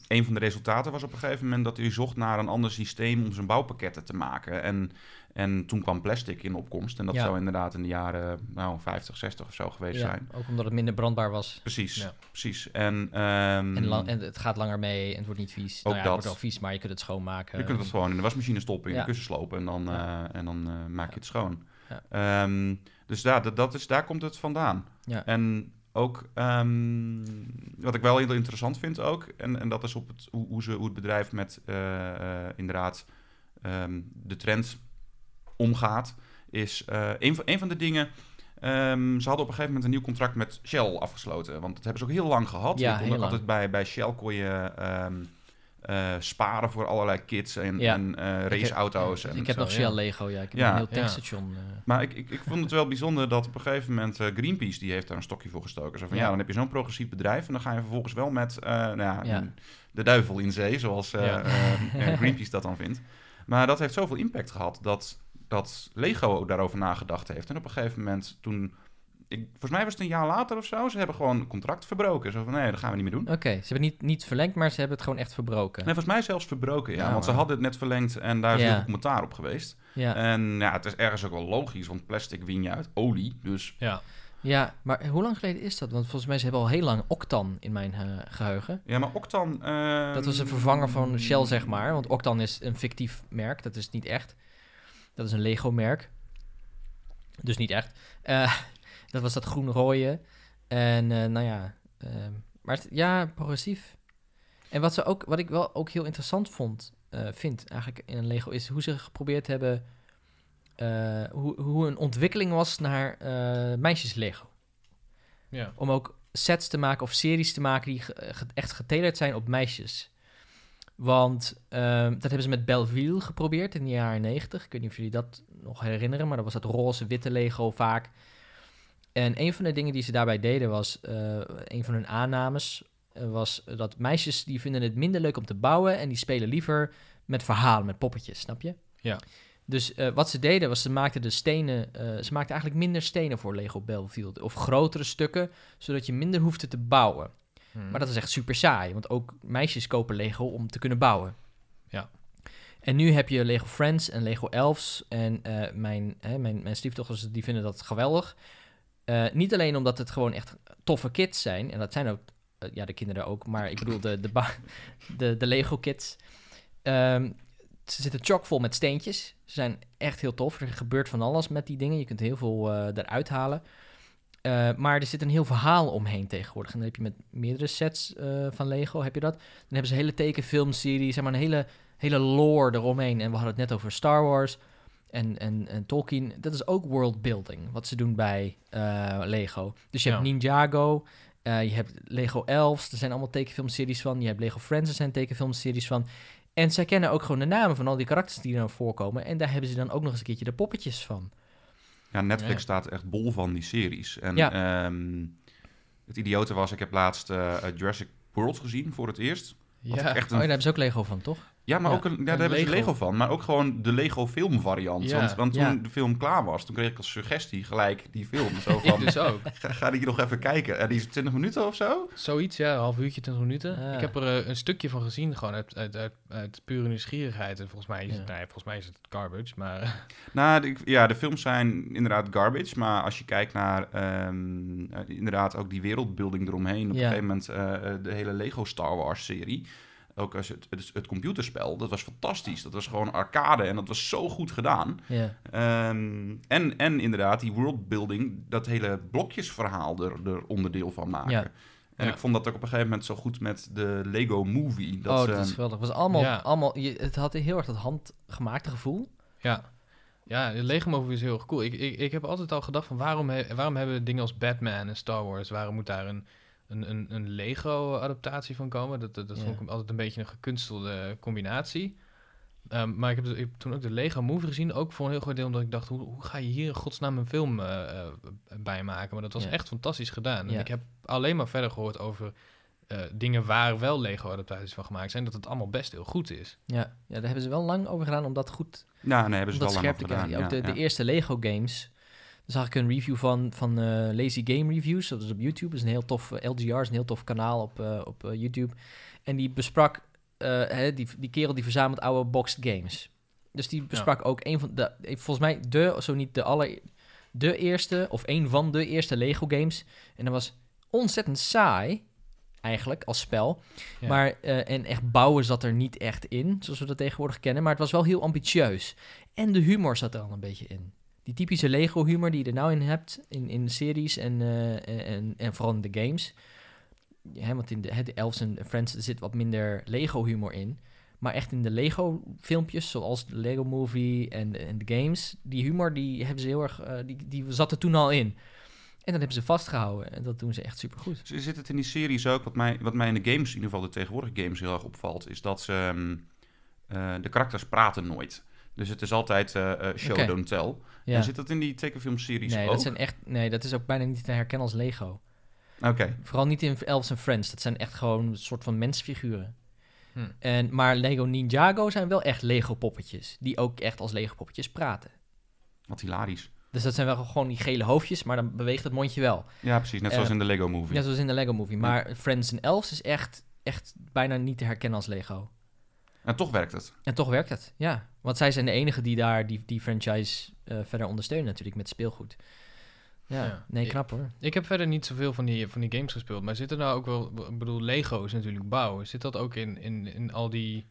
een van de resultaten was op een gegeven moment dat hij zocht naar een ander systeem om zijn bouwpakketten te maken. En, en toen kwam plastic in opkomst. En dat Ja. zou inderdaad in de jaren nou, 50, 60 of zo geweest Ja, zijn. ook omdat het minder brandbaar was. Precies, Ja. precies. En, ehm, En, lang, en het gaat langer mee en het wordt niet vies. nou ja, dat. het wordt wel vies, maar je kunt het schoonmaken. je kunt het gewoon in de wasmachine stoppen, in de kussen slopen en dan, eh, en dan eh, maak je het schoon. Ehm, dus daar, dat, dat is, daar komt het vandaan. En ook ehm, wat ik wel heel interessant vind ook, en, en dat is op het, hoe, hoe, ze, hoe het bedrijf met eh, inderdaad de trend omgaat, is eh, een, van, een van de dingen. ehm, ze hadden op een gegeven moment een nieuw contract met Shell afgesloten. Want dat hebben ze ook heel lang gehad. Ja, Ik kon heel ook lang. altijd bij, bij Shell kon je ehm, eh, sparen voor allerlei kits en, Ja. en eh, raceauto's. en ik heb zo. nog ja. Shell Lego, ja. Ik heb Ja. een heel tankstation. Maar ik, ik, ik vond het wel bijzonder dat op een gegeven moment Greenpeace die heeft daar een stokje voor gestoken. Zo van ja, dan heb je zo'n progressief bedrijf en dan ga je vervolgens wel met nou de duivel in zee, zoals Greenpeace dat dan vindt. Maar dat heeft zoveel impact gehad dat, dat Lego daarover nagedacht heeft. En op een gegeven moment toen, ik, volgens mij was het een jaar later of zo, ze hebben gewoon een contract verbroken. Zo van nee, dat gaan we niet meer doen. Oké, ze hebben niet, niet verlengd, maar ze hebben het gewoon echt verbroken. Nee, volgens mij zelfs verbroken, ja. Ja, want ze hadden het net verlengd en daar is Ja. heel veel commentaar op geweest. Ja. En ja, het is ergens ook wel logisch, want plastic win je uit olie. Dus ja. ja, maar hoe lang geleden is dat? Want volgens mij ze hebben al heel lang Octan in mijn eh, geheugen. Ja, maar Octan... ehm, Dat was een vervanger van Shell, zeg maar. Want Octan is een fictief merk, dat is niet echt. Dat is een Lego-merk. Dus niet echt. Eh, dat was dat groen-rooie. En eh, nou ja, ehm, maar het- ja, progressief. En wat, ze ook, wat ik wel ook heel interessant vond, eh, vind eigenlijk in een Lego, is hoe ze geprobeerd hebben, hoe, hoe een ontwikkeling was naar meisjes-Lego. ja. Om ook sets te maken of series te maken die ge- ge- echt getailored zijn op meisjes. Want ehm, dat hebben ze met Belleville geprobeerd in de jaren 90. Ik weet niet of jullie dat nog herinneren, maar dat was dat roze, witte Lego vaak. En een van de dingen die ze daarbij deden was, eh, een van hun aannames, eh, was dat meisjes die vinden het minder leuk om te bouwen en die spelen liever met verhalen, met poppetjes, snap je? Ja. Dus eh, wat ze deden was, ze maakten de stenen, ze maakten eigenlijk minder stenen voor Lego Belleville. Of grotere stukken, zodat je minder hoefde te bouwen. Hmm. Maar dat is echt super saai, want ook meisjes kopen Lego om te kunnen bouwen. Ja. En nu heb je Lego Friends en Lego Elves. En eh, mijn, hè, mijn, mijn stiefdochters die vinden dat geweldig. Eh, niet alleen omdat het gewoon echt toffe kids zijn. En dat zijn ook eh, ja, de kinderen ook. Maar ik bedoel de, de, de, de Lego kids. Ehm, ze zitten chockvol met steentjes. Ze zijn echt heel tof. Er gebeurt van alles met die dingen. Je kunt heel veel eruit halen. Eh, maar er zit een heel verhaal omheen tegenwoordig. En dan heb je met meerdere sets eh, van Lego, heb je dat. Dan hebben ze hele tekenfilmserie, zeg maar een hele, hele lore eromheen. En we hadden het net over Star Wars en, en, en Tolkien. Dat is ook worldbuilding, wat ze doen bij eh, Lego. Dus je hebt Ja. Ninjago, je hebt Lego Elves, er zijn allemaal tekenfilmseries van. Je hebt Lego Friends, er zijn tekenfilmseries van. En zij kennen ook gewoon de namen van al die karakters die er voorkomen. En daar hebben ze dan ook nog eens een keertje de poppetjes van. Ja, Netflix Ja. staat echt bol van die series. En Ja. ehm, het idiote was, ik heb laatst eh, Jurassic World gezien voor het eerst. Ja, echt Oh, daar hebben ze ook Lego van, toch? Ja, maar Ja, ook een, ja, daar hebben ze Lego. Lego van. Maar ook gewoon de Lego filmvariant. Ja. Want, want toen Ja. de film klaar was, toen kreeg ik als suggestie gelijk die film. Zo ik van, dus ook. ga, ga die nog even kijken. En die is 20 minuten of zo? Zoiets, ja, een half uurtje, 20 minuten. Ik heb er eh, een stukje van gezien, gewoon uit, uit, uit, uit pure nieuwsgierigheid. En volgens mij is het, Ja. nee, volgens mij is het garbage, maar... Nou, de, ja, de films zijn inderdaad garbage. Maar als je kijkt naar ehm, eh, inderdaad ook die wereldbuilding eromheen. Op Ja. een gegeven moment eh, de hele Lego Star Wars serie. Ook als het, het, het computerspel, dat was fantastisch. Dat was gewoon arcade en dat was zo goed gedaan. Ja. Ehm, en, en inderdaad, die worldbuilding, dat hele blokjesverhaal er, er onderdeel van maken. Ja. En Ja. ik vond dat ook op een gegeven moment zo goed met de Lego Movie. Dat oh, dat is geweldig. Het was allemaal, Ja. allemaal je, het had heel erg dat handgemaakte gevoel. Ja. Ja, de Lego Movie is heel erg cool. Ik, ik, ik heb altijd al gedacht van waarom, he- waarom hebben dingen als Batman en Star Wars, waarom moet daar een, een, een, een Lego-adaptatie van komen? Dat, dat, dat Ja. vond ik altijd een beetje een gekunstelde combinatie. Ehm, maar ik heb, dus- ik heb toen ook de Lego Movie gezien, ook voor een heel groot deel omdat ik dacht, hoe, hoe ga je hier in godsnaam een film eh, eh, bij maken? Maar dat was Ja. echt fantastisch gedaan. En Ja. ik heb alleen maar verder gehoord over eh, dingen waar wel Lego-adaptaties van gemaakt zijn, dat het allemaal best heel goed is. Ja, ja, daar hebben ze wel lang over gedaan om dat goed Ja, nee, hebben ze wel lang scherp te op gedaan. Ook ja, de, ja. de eerste Lego games. Daar zag ik een review van, van eh, Lazy Game Reviews. Dat is op YouTube. Dat is een heel tof, eh, LGR is een heel tof kanaal op, eh, op YouTube. En die besprak, hè, die, die kerel die verzamelt oude boxed games. Dus die besprak ook een van de, volgens mij de, zo niet de aller, de eerste, of een van de eerste Lego games. En dat was ontzettend saai, eigenlijk, als spel. Ja. Maar, en echt bouwen zat er niet echt in, zoals we dat tegenwoordig kennen. Maar het was wel heel ambitieus. En de humor zat er al een beetje in. Die typische Lego-humor die je er nou in hebt, in, in de series en, eh, en, en vooral in de games. Ja, want in de, de Elves en Friends er zit wat minder Lego-humor in. Maar echt in de Lego-filmpjes, zoals de Lego-movie en, en de games, die humor die hebben ze heel erg, eh, die, die zat er toen al in. En dat hebben ze vastgehouden. En dat doen ze echt supergoed. Ze zit het in die series ook, wat mij, wat mij in de games, in ieder geval de tegenwoordige games, heel erg opvalt, is dat ze, ehm, eh, de karakters praten nooit. Dus het is altijd eh, eh, show, don't tell. Ja. En zit dat in die tekenfilmseries Nee, ook? dat zijn echt, nee, dat is ook bijna niet te herkennen als Lego. Oké. Vooral niet in Elves en Friends. Dat zijn echt gewoon een soort van mensfiguren. Hm. En, maar Lego Ninjago zijn wel echt Lego poppetjes. Die ook echt als Lego poppetjes praten. Wat hilarisch. Dus dat zijn wel gewoon die gele hoofdjes, maar dan beweegt het mondje wel. Ja, precies. Net zoals Eh, in de Lego Movie. Net zoals in de Lego movie. Maar Friends en Elves is echt, echt bijna niet te herkennen als Lego. En toch werkt het. En toch werkt het, ja. Want zij zijn de enigen die daar die, die franchise eh, verder ondersteunen natuurlijk met speelgoed. Ja, Ja. nee, Ik- knap hoor. Ik heb verder niet zoveel van die, van die games gespeeld, maar zit er nou ook wel, ik bedoel, Lego is natuurlijk bouwen. Zit dat ook in, in, in, al, die,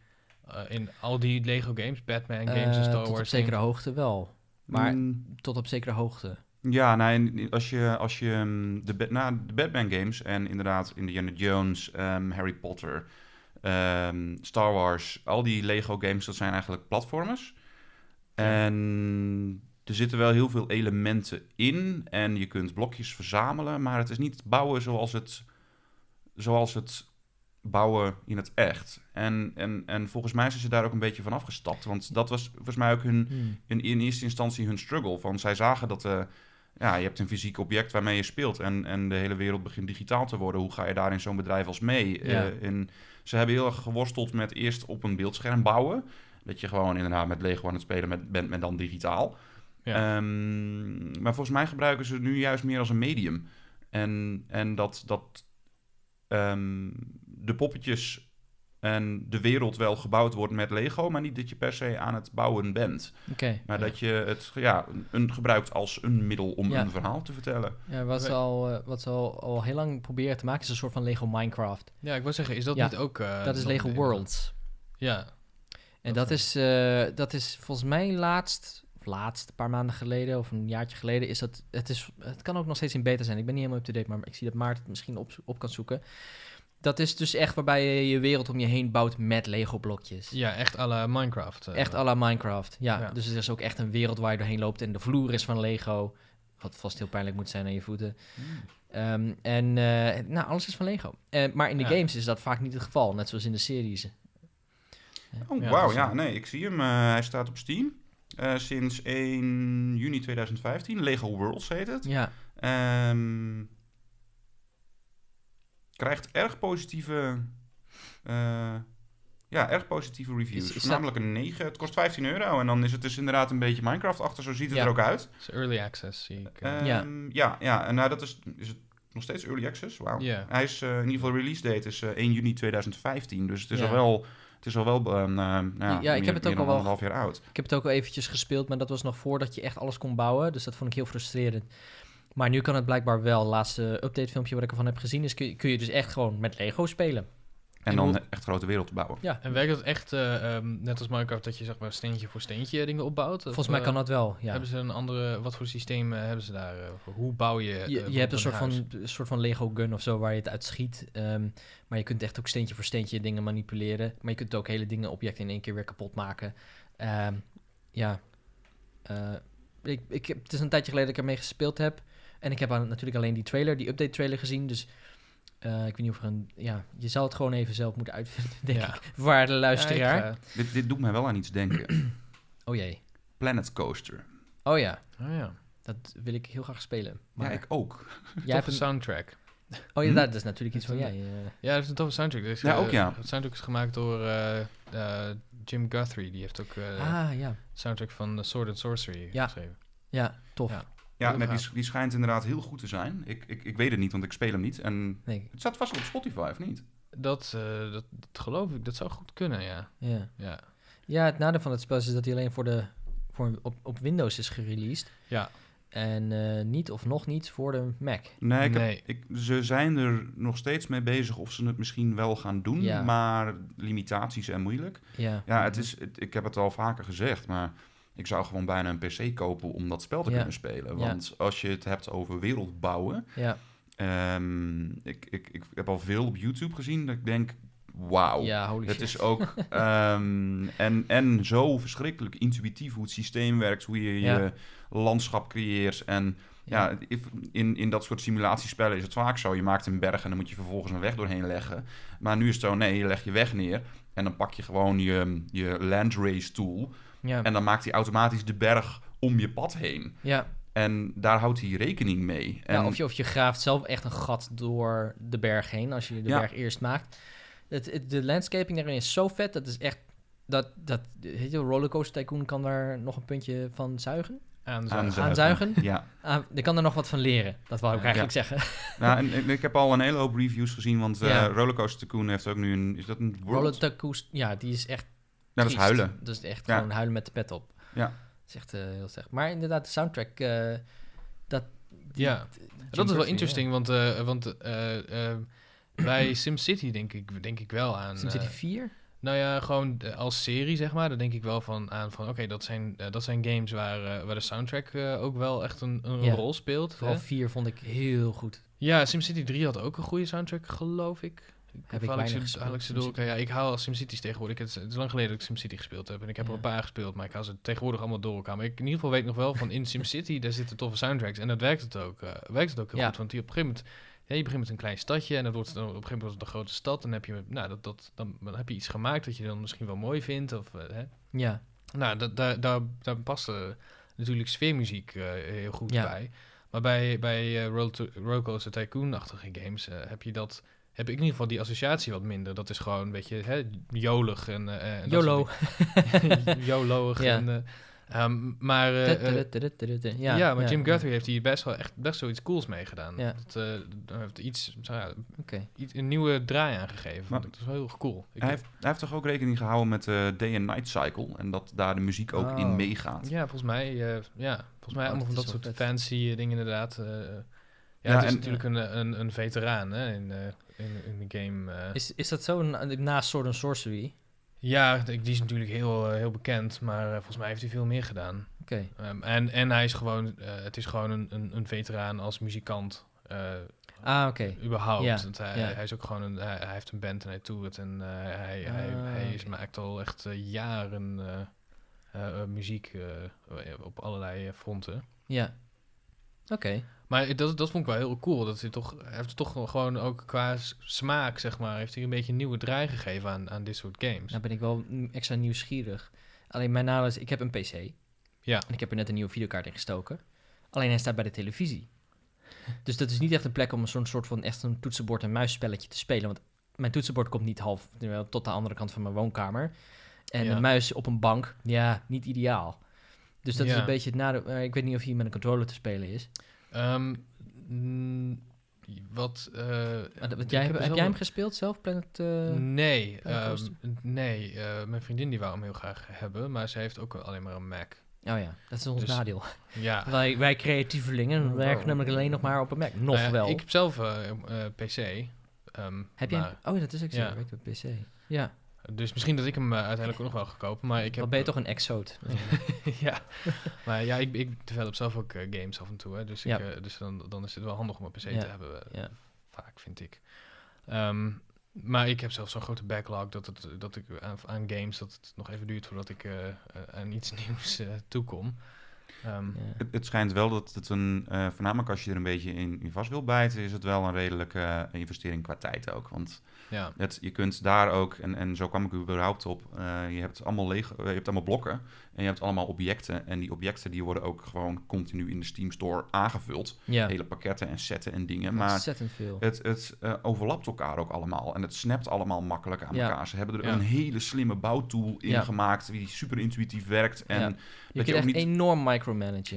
eh, in al die Lego games, Batman games en Eh, Star tot op Wars zekere games? hoogte wel. Maar Mm, tot op zekere hoogte. Ja, nou, en als je, als je mm, de, nou, de Batman games en inderdaad Indiana Jones, ehm, Harry Potter, ehm, Star Wars, al die Lego games, dat zijn eigenlijk platformers. En er zitten wel heel veel elementen in en je kunt blokjes verzamelen, maar het is niet bouwen zoals het, zoals het bouwen in het echt. En, en, en volgens mij zijn ze daar ook een beetje van afgestapt, want dat was volgens mij ook hun, Hmm. in, in eerste instantie hun struggle. Van zij zagen dat eh, ja, je hebt een fysiek object waarmee je speelt en, en de hele wereld begint digitaal te worden. Hoe ga je daar in zo'n bedrijf als mee? Ja. Eh, en ze hebben heel erg geworsteld met eerst op een beeldscherm bouwen. Dat je gewoon inderdaad met Lego aan het spelen met, bent, met dan digitaal. Ja. Ehm, maar volgens mij gebruiken ze het nu juist meer als een medium. En, en dat, dat ehm, de poppetjes En de wereld wel gebouwd wordt met Lego, maar niet dat je per se aan het bouwen bent. Oké. Maar Ja. dat je het ja, een, gebruikt als een middel om Ja. een verhaal te vertellen. Ja, wat ze, We- al, eh, wat ze al, al heel lang proberen te maken is een soort van Lego Minecraft. Ja, ik wil zeggen, is dat Ja, niet ook... eh, dat is Lego Worlds. Ja, En Dat is, eh, dat is volgens mij laatst, of laatst, een paar maanden geleden of een jaartje geleden, is dat, het, is, het kan ook nog steeds in beta zijn. Ik ben niet helemaal up-to-date, maar ik zie dat Maarten het misschien op, op kan zoeken. Dat is dus echt waarbij je je wereld om je heen bouwt met Lego blokjes. ja echt à la Minecraft. eh. Echt à la Minecraft, ja. Ja. Dus er is ook echt een wereld waar je doorheen loopt en de vloer is van Lego. Wat vast heel pijnlijk moet zijn aan je voeten. Ehm, en eh, nou, alles is van Lego. Eh, maar in de Ja. games is dat vaak niet het geval, net zoals in de series. Oh, Ja, wauw. Ja, een- nee, ik zie hem. Hij staat op Steam. Eh, sinds 1 juni 2015. Lego Worlds heet het. Ja, Ehm, krijgt erg positieve... eh, ja, erg positieve reviews. Is- is dat- Namelijk een 9. Het kost 15 euro. En dan is het dus inderdaad een beetje Minecraft-achtig. Zo ziet het Ja. er ook uit. Het is early access, zie ik. eh. Ehm, Ja. ja. ja, En nou, dat is, is het nog steeds early access. Wauw. Ja. Hij is eh, in ieder geval release date is eh, 1 juni 2015. Dus het is al wel... Het is al wel nou ja, Ja, ik meer- heb het ook al wel- anderhalf jaar oud. Ik heb het ook al eventjes gespeeld, maar dat was nog voordat je echt alles kon bouwen. Dus dat vond ik heel frustrerend. Maar nu kan het blijkbaar wel. Laatste update filmpje wat ik ervan heb gezien is... kun je, kun je dus echt gewoon met Lego spelen. En, dan echt grote wereld te bouwen. Ja, En werkt dat echt eh, ehm, net als Minecraft dat je zeg maar steentje voor steentje dingen opbouwt? Of, volgens mij eh, kan dat wel, ja. Hebben ze een andere, wat voor systeem eh, hebben ze daar? eh? Hoe bouw je? Je, je hebt een soort, huis? van, een soort van Lego gun of zo waar je het uit schiet. Ehm, maar je kunt echt ook steentje voor steentje dingen manipuleren. Maar je kunt ook hele dingen, objecten in één keer weer kapot maken. Ehm, ja. Eh, ik, ik, heb- het is een tijdje geleden dat ik ermee gespeeld heb. En ik heb aan- natuurlijk alleen die trailer, die update trailer gezien. Dus eh, ik weet niet of er een... Ja, je zal het gewoon even zelf moeten uitvinden, denk Ja. ik. Waar de Ja, luisteraar. ik, eh, Dit, dit doet mij wel aan iets denken. Oh jee. Planet Coaster. Oh ja, oh ja. dat wil ik heel graag spelen. Maar Maar ik ook. jij hebt Toffe een... soundtrack. Oh ja, Hm? dat is natuurlijk iets van jij. eh. Ja, dat is een toffe soundtrack. Dus, Ja, ook ja. Het soundtrack is gemaakt door eh, eh, Jim Guthrie. Die heeft ook eh ah ja, soundtrack van Sword and Sorcery Ja. geschreven. ja, tof. Ja. Nee, die, die schijnt inderdaad heel goed te zijn. Ik, ik, ik weet het niet, want ik speel hem niet. En Nee, het staat vast op Spotify, of niet? Dat, eh, dat, dat geloof ik. Dat zou goed kunnen, ja. ja. Ja. Ja, het nadeel van het spel is dat hij alleen voor de, voor, op, op Windows is gereleased. Ja. En eh, niet of nog niet voor de Mac. Nee, ik heb- Nee. ik, ze zijn er nog steeds mee bezig of ze het misschien wel gaan doen. Ja. Maar limitaties en moeilijk. Ja, Ja, het is, het- ik heb het al vaker gezegd, maar ik zou gewoon bijna een PC kopen om dat spel te Ja. kunnen spelen. Ja. Want als je het hebt over wereld bouwen. ja, ehm, ik, ik, ik heb al veel op YouTube gezien dat ik denk, wauw. ja holy Het shit. is ook ehm, en, en zo verschrikkelijk intuïtief hoe het systeem werkt, hoe je je landschap creëert. En ja, in, in dat soort simulatiespellen is het vaak zo. Je maakt een berg en dan moet je vervolgens een weg doorheen leggen. Maar nu is het zo, nee, je legt je weg neer en dan pak je gewoon je, je land race tool. Ja, En dan maakt hij automatisch de berg om je pad heen. ja. En daar houdt hij rekening mee. En ja of, je, of je graaft zelf echt een gat door de berg heen als je de Ja. berg eerst maakt. Het, het- de landscaping daarin is zo vet. Dat is echt... Dat, dat, weet je, Rollercoaster Tycoon kan daar nog een puntje van zuigen. Aanzuigen. Aanzuigen? Ja. Ah, ik kan er nog wat van leren. Dat wou ik Ja. eigenlijk zeggen. Nou, en, en ik heb al een hele hoop reviews gezien, want eh Ja. Rollercoaster Tycoon heeft ook nu een... Is dat een world? Roller Tycoon, ja, die is echt dat is huilen. Dat is echt Ja. gewoon huilen met de pet op. Ja. Dat is echt eh, heel slecht. Maar inderdaad, de soundtrack, eh, dat... die- Ja. Dat is wel interesting, want, eh, want bij SimCity denk ik, denk ik wel aan... SimCity eh, 4? Nou ja, gewoon als serie, zeg maar. Daar denk ik wel van aan van... Oké, dat, zijn, dat zijn games waar, waar de soundtrack eh, ook wel echt een, een Ja. rol speelt. Vooral hè? 4 vond ik heel goed. Ja, SimCity 3 had ook een goede soundtrack, geloof ik. Heb ik haal weinig door elkaar? Ja, ik haal SimCity's tegenwoordig. Het is, het is lang geleden dat ik SimCity gespeeld heb. En ik heb er een paar gespeeld, maar ik haal ze tegenwoordig allemaal door elkaar. Maar ik in ieder geval weet nog wel van in SimCity, daar zitten toffe soundtracks. En dat werkt het ook, eh, werkt het ook heel Ja. goed. Want die op een gegeven moment, ja, je begint met een klein stadje en dat wordt dan op een gegeven moment een grote stad. En dan heb je, nou, dat, dat, dan, dan heb je iets gemaakt dat je dan misschien wel mooi vindt. Of, eh, hè. Ja, Nou, dat, daar, daar, daar past natuurlijk sfeermuziek eh, heel goed bij. Maar bij, bij to- Rollercoaster Tycoon-achtige games heb je dat... Heb ik in ieder geval die associatie wat minder. Dat is gewoon een beetje hè, jolig en... eh, en YOLO. YOLO'ig Ja. en... eh, Ehm, maar, eh, eh, ja, Ja, maar ja, Jim ja. Guthrie heeft hier best wel echt best wel iets cools mee gedaan. Ja. Dat, eh, heeft iets, zo ja, Oké. iets, een nieuwe draai aangegeven. Maar- dat is wel heel erg cool. Ik- Hij heeft, hij heeft toch ook rekening gehouden met de day and night cycle en dat daar de muziek ook Oh. in meegaat. Ja, volgens mij, eh, ja, volgens mij Oh, allemaal van dat soort vet. fancy eh, dingen inderdaad. Ja, Ja, het is en- natuurlijk een, een, een veteraan hè, in, eh, in, in de game. eh. Is, is dat zo na- naast Sword and Sorcery? Ja, die die is natuurlijk heel, eh, heel bekend, maar eh, volgens mij heeft hij veel meer gedaan. Oké. Ehm, en, en hij is gewoon, eh, het is gewoon een, een, een veteraan als muzikant. eh, Ah, oké. überhaupt. Ja, Want hij, ja. hij is ook gewoon een, hij, hij heeft een band en hij toert en eh, hij, hij, Ah, hij is, oké. maakt al echt jaren eh, eh, eh, muziek eh, op allerlei fronten. Ja. Oké. Maar dat, dat vond ik wel heel cool. Dat hij toch, hij heeft toch gewoon ook qua smaak, zeg maar, heeft hij een beetje een nieuwe draai gegeven aan, aan dit soort games. Nou ben ik wel extra nieuwsgierig. Alleen mijn nadeel is, ik heb een PC. Ja. En ik heb er net een nieuwe videokaart in gestoken. Alleen hij staat bij de televisie. Dus dat is niet echt een plek om zo'n soort van echt een toetsenbord en muisspelletje te spelen. Want mijn toetsenbord komt niet half tot de andere kant van mijn woonkamer. En Ja. de muis op een bank, ja, niet ideaal. Dus dat is een beetje het nadeel. ik weet niet of hier met een controller te spelen is. Ehm, mm, wat... eh, ik jij, heb heb, jij hem gespeeld zelf, Planet? eh? nee, Planet ehm, nee eh, mijn vriendin die wou hem heel graag hebben, maar ze heeft ook alleen maar een Mac. Oh ja, dat is ons Dus- nadeel. Ja, Wij, wij creatievelingen werken namelijk alleen nog maar op een Mac. Nog Nou ja, wel. Ik heb zelf PC. ehm, heb jij? Oh ja, dat is ook zo. Ja. Werkt op PC. Ja. Dus misschien dat ik hem eh, uiteindelijk ook nog wel ga kopen, maar ik heb... Dan ben je toch een exoot. ja, maar ja, ik, ik develop zelf ook eh, games af en toe, hè, dus, ik, Ja. eh, dus dan, dan is het wel handig om een PC Ja. te hebben, Ja. vaak vind ik. Ehm, maar ik heb zelfs zo'n grote backlog dat, het, dat ik aan, aan games dat het nog even duurt voordat ik aan iets nieuws toekom. Ehm, Ja. Het, het schijnt wel dat het een, eh, voornamelijk als je er een beetje in, in vast wil bijten, is het wel een redelijke eh, investering qua tijd ook. Want ja. het, je kunt daar ook, en, en zo kwam ik er überhaupt op, eh, je hebt allemaal lege, je hebt allemaal blokken en je hebt allemaal objecten. En die objecten die worden ook gewoon continu in de Steam Store aangevuld. ja. Hele pakketten en setten en dingen. Maar Ontzettend veel. het, het overlapt elkaar ook allemaal. En het snapt allemaal makkelijk aan Ja. elkaar. Ze hebben er Ja. een hele slimme bouwtool in Ja. gemaakt die super intuïtief werkt. En Ja. dat je je kunt ook echt niet- enorm micromanagen.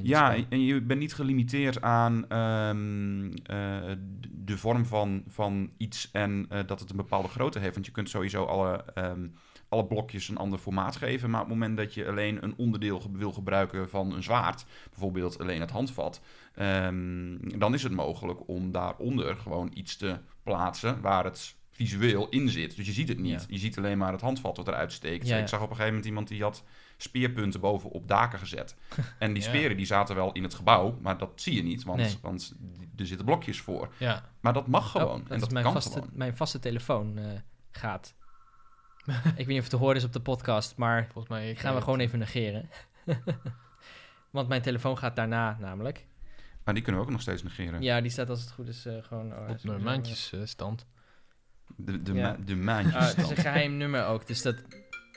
Ja, spel. en je bent niet gelimiteerd aan ehm, eh, de vorm van, van iets en eh, dat het een bepaalde grootte heeft. Want je kunt sowieso alle, ehm, alle blokjes een ander formaat geven. Maar op het moment dat je alleen een onderdeel wil gebruiken van een zwaard, bijvoorbeeld alleen het handvat, ehm, dan is het mogelijk om daaronder gewoon iets te plaatsen waar het visueel in zit. Dus je ziet het niet. Ja. Je ziet alleen maar het handvat wat eruit steekt. Ja, ja. Ik zag op een gegeven moment iemand die had speerpunten boven op daken gezet. En die Ja. speren die zaten wel in het gebouw, maar dat zie je niet, want, Nee. want er zitten blokjes voor. ja. Maar dat mag Oh, gewoon. dat en is dat mijn kan vaste, gewoon. Mijn vaste telefoon eh, gaat. ik weet niet of het te horen is op de podcast, maar Volgens mij... gaan we gewoon even negeren. Want mijn telefoon gaat daarna namelijk. Maar die kunnen we ook nog steeds negeren. Ja, die staat als het goed is eh, gewoon... oh, op de maandjesstand. De, de, Ja. ma- de maandjes. Ah, het is een geheim nummer ook, dus dat...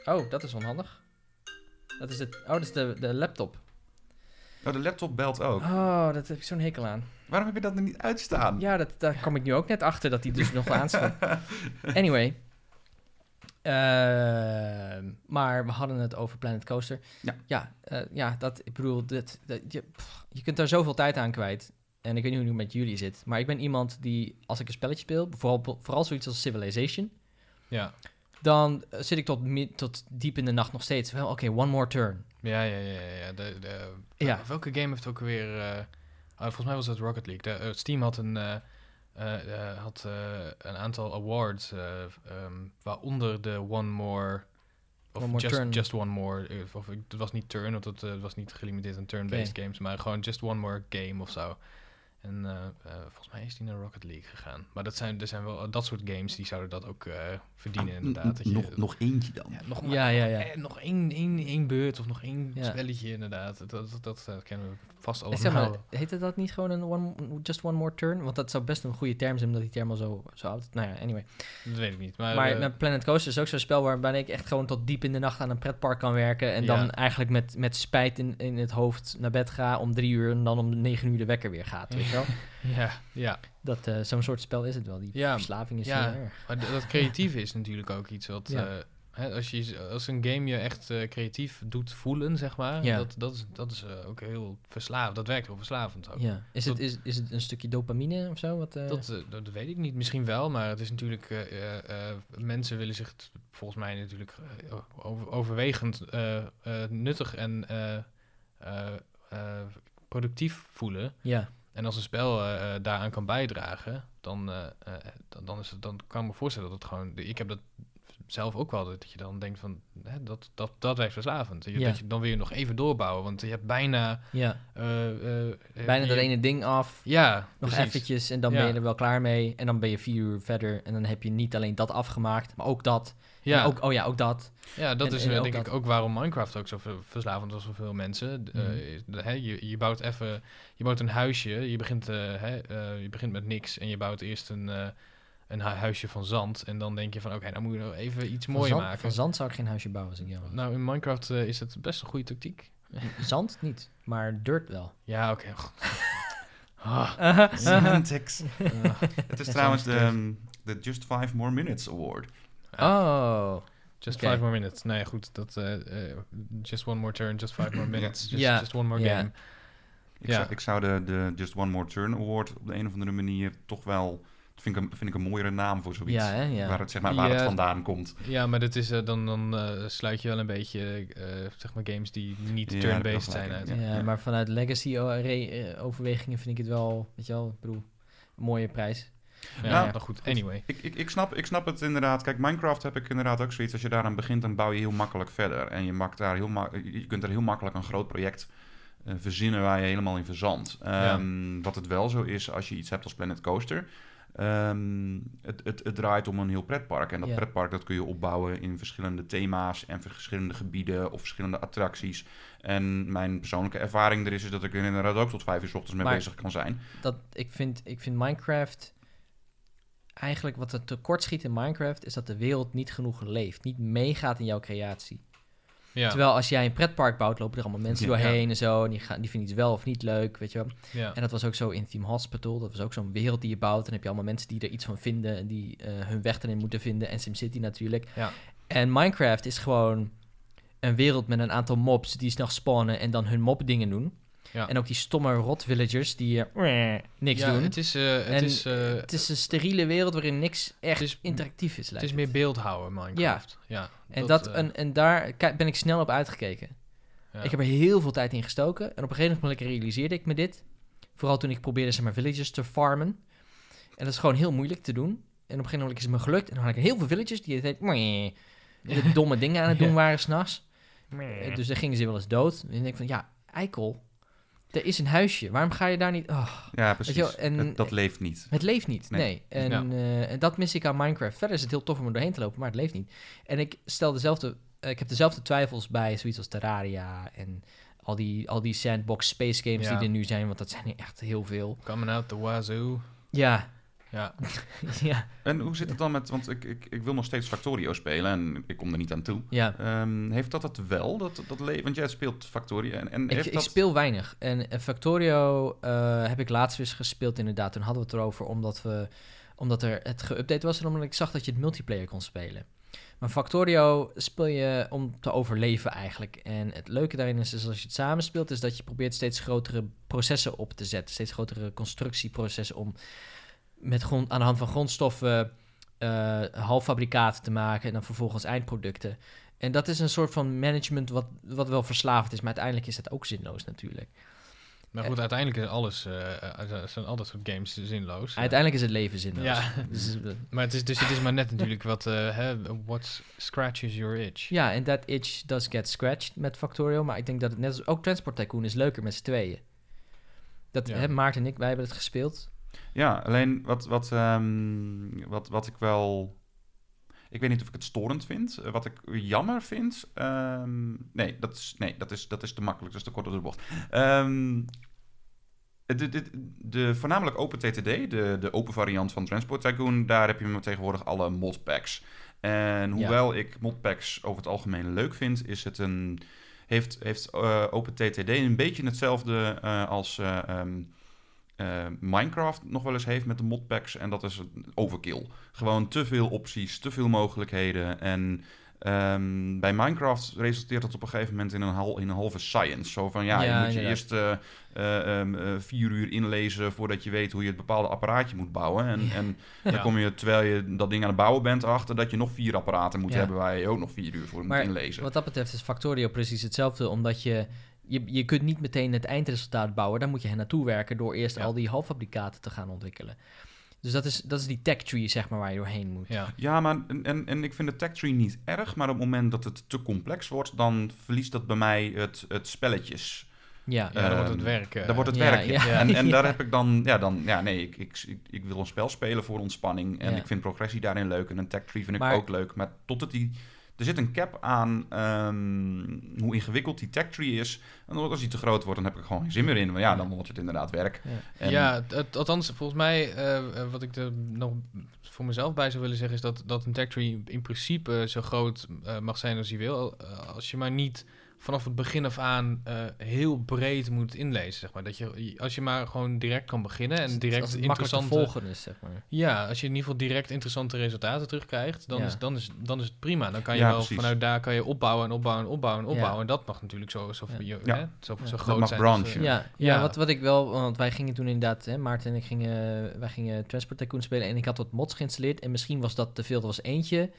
Oh, dat is onhandig. Dat is, het... oh, dat is de, de laptop. Oh, de laptop belt ook. Oh, dat heb ik zo'n hekel aan. Waarom heb je dat er niet uitstaan? Ja, dat, daar kom ik nu ook net achter dat die dus nog aanstaat. Anyway. Ehm, maar we hadden het over Planet Coaster. Ja. Ja, eh, ja dat, ik bedoel, dat, dat, je, pff, je kunt daar zoveel tijd aan kwijt. En ik weet niet hoe het met jullie zit. Maar ik ben iemand die, als ik een spelletje speel, vooral, vooral zoiets als Civilization, Ja. Dan eh, zit ik tot, tot diep in de nacht nog steeds. Wel, oké, one more turn. Ja, ja, ja, ja. ja. De, de, Ja. Welke game heeft ook weer... eh, ah, volgens mij was het Rocket League. De, eh, Steam had een, eh, eh, eh, had, eh, een aantal awards, eh, ehm, waaronder de One More... Of One More just, Turn. just One More. eh, Of, het was niet turn, want het eh, was niet gelimiteerd aan turn-based games. Maar gewoon Just One More Game of zo. En eh, eh, volgens mij is die naar Rocket League gegaan. Maar dat zijn, er zijn wel dat soort games die zouden dat ook eh, verdienen Ah, inderdaad. Dat je, nog, nog eentje dan. ja, nog, Ja, ja, ja. eh, nog één, één, één beurt of nog één Ja. spelletje inderdaad. Dat, dat, dat, eh, kennen we vast Eh, allemaal. Zeg maar, heette dat niet gewoon een one, just one more turn? Want dat zou best een goede term zijn, omdat die term al zo, zo oud is. Nou ja, anyway. Dat weet ik niet. Maar, eh, Planet Coaster is ook zo'n spel waarbij ik echt gewoon tot diep in de nacht aan een pretpark kan werken. En Ja. dan eigenlijk met, met spijt in, in het hoofd naar bed ga om drie uur en dan om negen uur de wekker weer gaat. Weet je wel? ja, ja. Dat, eh, zo'n soort spel is het wel. Die Ja, verslaving is ja. heel erg. Maar dat creatieve is natuurlijk ook iets wat, Ja. eh, Hè, als, je, als een game je echt eh, creatief doet voelen, zeg maar, Ja. dat, dat is, dat is ook heel verslavend. Dat werkt heel verslavend ook. Ja. Is, het, is, is het een stukje dopamine of zo? Wat, Dat, dat weet ik niet. Misschien wel, maar het is natuurlijk... mensen willen zich volgens mij natuurlijk over, overwegend nuttig en productief voelen. Ja. En als een spel eh, eh, daaraan kan bijdragen, dan, eh, dan, dan, is het, dan kan ik me voorstellen dat het gewoon... Ik heb dat zelf ook wel, dat je dan denkt van... Hè, dat, dat, dat werkt verslavend. Je, Ja. dat je, dan wil je nog even doorbouwen, want je hebt bijna... ja. Bijna dat ene ding af. Ja, Nog precies. eventjes en dan Ja. ben je er wel klaar mee. En dan ben je vier uur verder. En dan heb je niet alleen dat afgemaakt, maar ook dat. Ja, ook, oh ja, ook dat. Ja, dat En- is en eh, ook denk dat- ik ook waarom Minecraft ook zo ver- verslavend was voor veel mensen. Eh, Mhm. je, je bouwt even, je bouwt een huisje, je begint, eh, hè, eh, je begint met niks en je bouwt eerst een, eh, een hu- huisje van zand. En dan denk je van, oké, dan moet je nog even iets Van mooier zand, maken. van zand zou ik geen huisje bouwen als ik jou was. Nou, in Minecraft eh, is het best een goede tactiek. Zand niet, maar dirt wel. Ja, oké. Semantics. ah. Het is trouwens de, um, de Just Five More Minutes Award. Oh. just five more minutes. Nou ja, goed. Dat, eh, eh, just one more turn, just five more minutes. Just, just one more game. Ik, Ja. zou, ik zou de, de Just One More Turn Award op de een of andere manier toch wel... Vind ik, een, vind ik een mooiere naam voor zoiets. Ja, hè? Ja. Waar, het, zeg maar, waar het Ja. vandaan komt. Ja, maar dat is, eh, dan, dan eh, sluit je wel een beetje eh, zeg maar games die niet Ja, turn-based zijn uit. Ja, Ja. maar vanuit legacy eh, overwegingen vind ik het wel, weet je wel, ik bedoel, een mooie prijs. Ja, Nou, goed, anyway. Ik, ik, ik, snap, ik snap het inderdaad. Kijk, Minecraft heb ik inderdaad ook zoiets. Als je daaraan begint, dan bouw je heel makkelijk verder. En je, maakt daar heel je kunt er heel makkelijk een groot project eh, verzinnen waar je helemaal in verzandt. Ehm, Wat het wel zo is, als je iets hebt als Planet Coaster... ehm, het, het, het draait om een heel pretpark. En dat pretpark dat kun je opbouwen in verschillende thema's... en verschillende gebieden of verschillende attracties. En mijn persoonlijke ervaring er is... is dat ik er inderdaad ook tot vijf uur 's ochtends mee Maar- bezig kan zijn. Dat, ik, vind, ik vind Minecraft, eigenlijk wat er tekort schiet in Minecraft, is dat de wereld niet genoeg leeft, niet meegaat in jouw creatie. Ja, Terwijl als jij een pretpark bouwt, lopen er allemaal mensen Ja. doorheen en zo, en die, gaan, die vinden iets wel of niet leuk, weet je wel. ja. En dat was ook zo in Theme Hospital. Dat was ook zo'n wereld die je bouwt. En dan heb je allemaal mensen die er iets van vinden. En die eh, hun weg erin moeten vinden. En SimCity natuurlijk. Ja. En Minecraft is gewoon een wereld met een aantal mobs die snel spawnen en dan hun mob dingen doen. Ja. En ook die stomme rot villagers die eh, niks ja, doen. Het is, eh, het, En is, eh, Het is een steriele wereld waarin niks echt Het is- interactief is. het lijkt is meer beeldhouden, Minecraft. Ja. En, dat, en, en daar ben ik snel op uitgekeken. ja. Ik heb er heel veel tijd in gestoken. En op een gegeven moment realiseerde ik me dit. Vooral toen ik probeerde zeg maar, villagers te farmen. En dat is gewoon heel moeilijk te doen. En op een gegeven moment is het me gelukt. En dan had ik heel veel villagers die het hele domme dingen aan het doen Ja. waren s'nachts. Dus dan gingen ze wel eens dood. En dan denk ik van, ja, eikel. Er is een huisje. Waarom ga je daar niet... Oh, Ja, precies. je wel, en- Het- dat leeft niet. het leeft niet, nee. Nee. En, Ja. eh, en dat mis ik aan Minecraft. Verder is het heel tof om er doorheen te lopen, maar het leeft niet. En ik stel dezelfde... eh, ik heb dezelfde twijfels bij zoiets als Terraria en al die, al die sandbox space games Ja. die er nu zijn, want dat zijn er echt heel veel. Coming out the wazoo. Ja, Ja. ja, En hoe zit het dan met... Want ik, ik, ik wil nog steeds Factorio spelen en ik kom er niet aan toe. ja. Ehm, heeft dat het wel? Dat, dat le- want jij speelt Factorio en, en Ik, heeft ik dat... speel weinig. En Factorio eh, heb ik laatst weer eens gespeeld inderdaad. Toen hadden we het erover omdat, we, omdat er het geüpdate was en omdat ik zag dat je het multiplayer kon spelen. Maar Factorio speel je om te overleven eigenlijk. En het leuke daarin is, is als je het samen speelt, is dat je probeert steeds grotere processen op te zetten. Steeds grotere constructieprocessen om met grond, aan de hand van grondstoffen eh halffabrikaten te maken en dan vervolgens eindproducten. En dat is een soort van management wat, wat wel verslavend is, maar uiteindelijk is dat ook zinloos natuurlijk. Maar goed, uiteindelijk is alles, eh, eh, zijn al dat soort games zinloos. Uiteindelijk is het leven zinloos. Ja. Dus, Maar het is, dus het is maar net natuurlijk wat, what scratches your itch. ja, en that itch does get scratched met Factorio, maar ik denk dat het net als ook Transport Tycoon is leuker met z'n tweeën. Dat, Ja. hè, Maarten en ik, wij hebben het gespeeld. Ja, alleen wat, wat, ehm, wat, wat ik wel... Ik weet niet of ik het storend vind. Eh, Wat ik jammer vind... ehm, nee, dat is, nee dat, is, dat is te makkelijk. Dat is te kort door de bocht. Ehm, de, de, de voornamelijk open TTD, de, de open variant van Transport Tycoon... daar heb je tegenwoordig alle modpacks. En hoewel ik modpacks over het algemeen leuk vind... is het een... Heeft, heeft eh, open TTD een beetje hetzelfde eh, als... eh, ehm, eh, Minecraft nog wel eens heeft met de modpacks. En dat is overkill. Gewoon te veel opties, te veel mogelijkheden. En Ehm, bij Minecraft resulteert dat op een gegeven moment in een, hal, in een halve science. Zo van ja, Ja, je moet je eerst eh, eh, ehm, eh, vier uur inlezen voordat je weet hoe je het bepaalde apparaatje moet bouwen. En, en dan kom je terwijl je dat ding aan het bouwen bent achter dat je nog vier apparaten moet hebben waar je ook nog vier uur voor Maar moet inlezen. Wat dat betreft is Factorio precies hetzelfde, omdat je, je, je kunt niet meteen het eindresultaat bouwen. Daar moet je naartoe werken door eerst Ja. al die halffabrikaten te gaan ontwikkelen. Dus dat is, dat is die tech tree, zeg maar, waar je doorheen moet. Ja. Ja, maar en, en, en ik vind de tech tree niet erg, maar op het moment dat het te complex wordt, dan verliest dat bij mij het, het spelletjes. Ja, Ja, dan wordt het Ehm, werk. eh, Daar wordt het Ja, werk. ja. En, en daar heb ik dan, ja, dan, ja, nee, ik, ik, ik, ik wil een spel spelen voor ontspanning. En Ja. ik vind progressie daarin leuk. En een tech tree vind ik Maar- ook leuk. Maar tot het die, er zit een cap aan ehm, hoe ingewikkeld die tech tree is. En als die te groot wordt, dan heb ik er gewoon geen zin meer in. Maar ja, dan wordt het inderdaad werk. Ja. En- ja, het- althans, volgens mij, eh, eh, wat ik er nog voor mezelf bij zou willen zeggen, is dat, dat een tech tree in principe zo groot eh, mag zijn als je wil. Eh, als je maar niet vanaf het begin af aan eh, heel breed moet inlezen, zeg maar. Dat je, als je maar gewoon direct kan beginnen en direct het interessante... volgen is, zeg maar. Ja, als je in ieder geval direct interessante resultaten terugkrijgt, dan, Ja. is, dan, is, dan is het prima. Dan kan je Ja, wel precies. vanuit daar kan je opbouwen en opbouwen en opbouwen en Ja. opbouwen. En dat mag natuurlijk zo, zo, Ja. je- Ja. hè, zo, Ja. zo Dat groot mag zijn. branchen. eh, Ja, ja, Ja. Wat, wat ik wel, want wij gingen toen inderdaad, hè, Maarten en ik gingen, wij gingen Transport Tycoon spelen en ik had wat mods geïnstalleerd en misschien was dat te veel, er was eentje,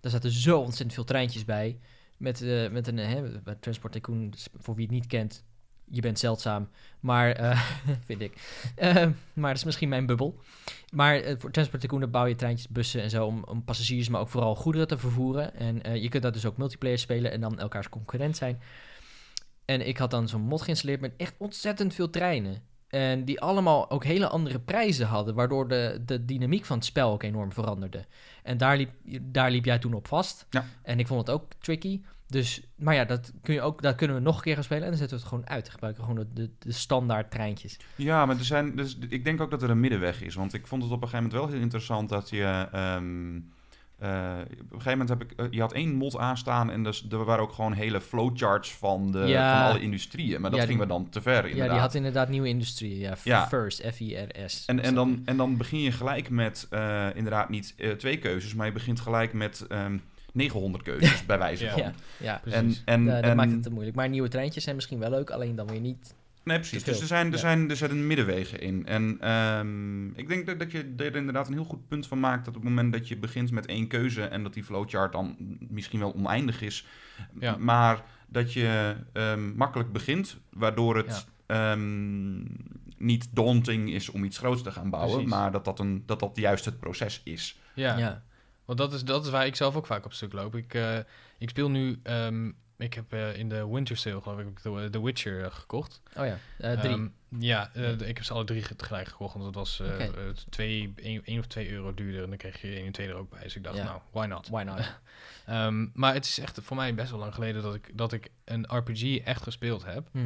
daar zaten zo ontzettend veel treintjes bij, met, eh, met een, hè, bij Transport Tycoon, voor wie het niet kent, je bent zeldzaam, maar, eh, vind ik, Eh, maar dat is misschien mijn bubbel. Maar eh, voor Transport Tycoon bouw je treintjes, bussen en zo om, om passagiers, maar ook vooral goederen te vervoeren. En eh, je kunt dat dus ook multiplayer spelen en dan elkaars concurrent zijn. En ik had dan zo'n mod geïnstalleerd met echt ontzettend veel treinen. En die allemaal ook hele andere prijzen hadden, waardoor de, de dynamiek van het spel ook enorm veranderde. En daar liep, daar liep jij toen op vast. Ja. En ik vond het ook tricky. Dus, maar ja, dat, kun je ook, dat kunnen we nog een keer gaan spelen. En dan zetten we het gewoon uit. Dan gebruiken we gewoon de, de, de standaard treintjes. Ja, maar er zijn, dus ik denk ook dat er een middenweg is. Want ik vond het op een gegeven moment wel heel interessant dat je. ehm, eh, op een gegeven moment heb ik. eh, je had één mod aanstaan en dus, er waren ook gewoon hele flowcharts van, de, Ja. van alle industrieën. Maar dat Ja, ging die- me dan te ver. Inderdaad. Ja, die had inderdaad nieuwe industrie. Ja, Ja. First, F-I-R-S. En, en, dan, en dan begin je gelijk met eh, inderdaad niet eh, twee keuzes, maar je begint gelijk met ehm 900 keuzes, bij wijze van. Ja, ja. En, Precies. en, dat en- maakt het te moeilijk. Maar nieuwe treintjes zijn misschien wel leuk, alleen dan weer niet. Nee, precies. Dus er zijn, er, Ja. zijn, er zijn middenwegen in. En ehm, ik denk dat, dat je er inderdaad een heel goed punt van maakt... dat op het moment dat je begint met één keuze... en dat die flowchart dan misschien wel oneindig is... Ja. maar dat je ehm, makkelijk begint... waardoor het ehm, niet daunting is om iets groots te gaan bouwen... Precies. maar dat dat, een, dat dat juist het proces is. Ja. Ja. Want dat is, dat is waar ik zelf ook vaak op stuk loop. Ik, eh, ik speel nu... ik heb eh, in de Winter Sale, geloof ik, The, The Witcher eh, gekocht. Oh ja, eh, drie. Ehm, ja, eh, ik heb ze alle drie tegelijk gekocht. Want het was eh eh, twee, één, of twee euro duurder. En dan kreeg je één en twee er ook bij. Dus ik dacht, nou, why not? Why not? Ehm, maar het is echt voor mij best wel lang geleden dat ik, dat ik een RPG echt gespeeld heb. Hm.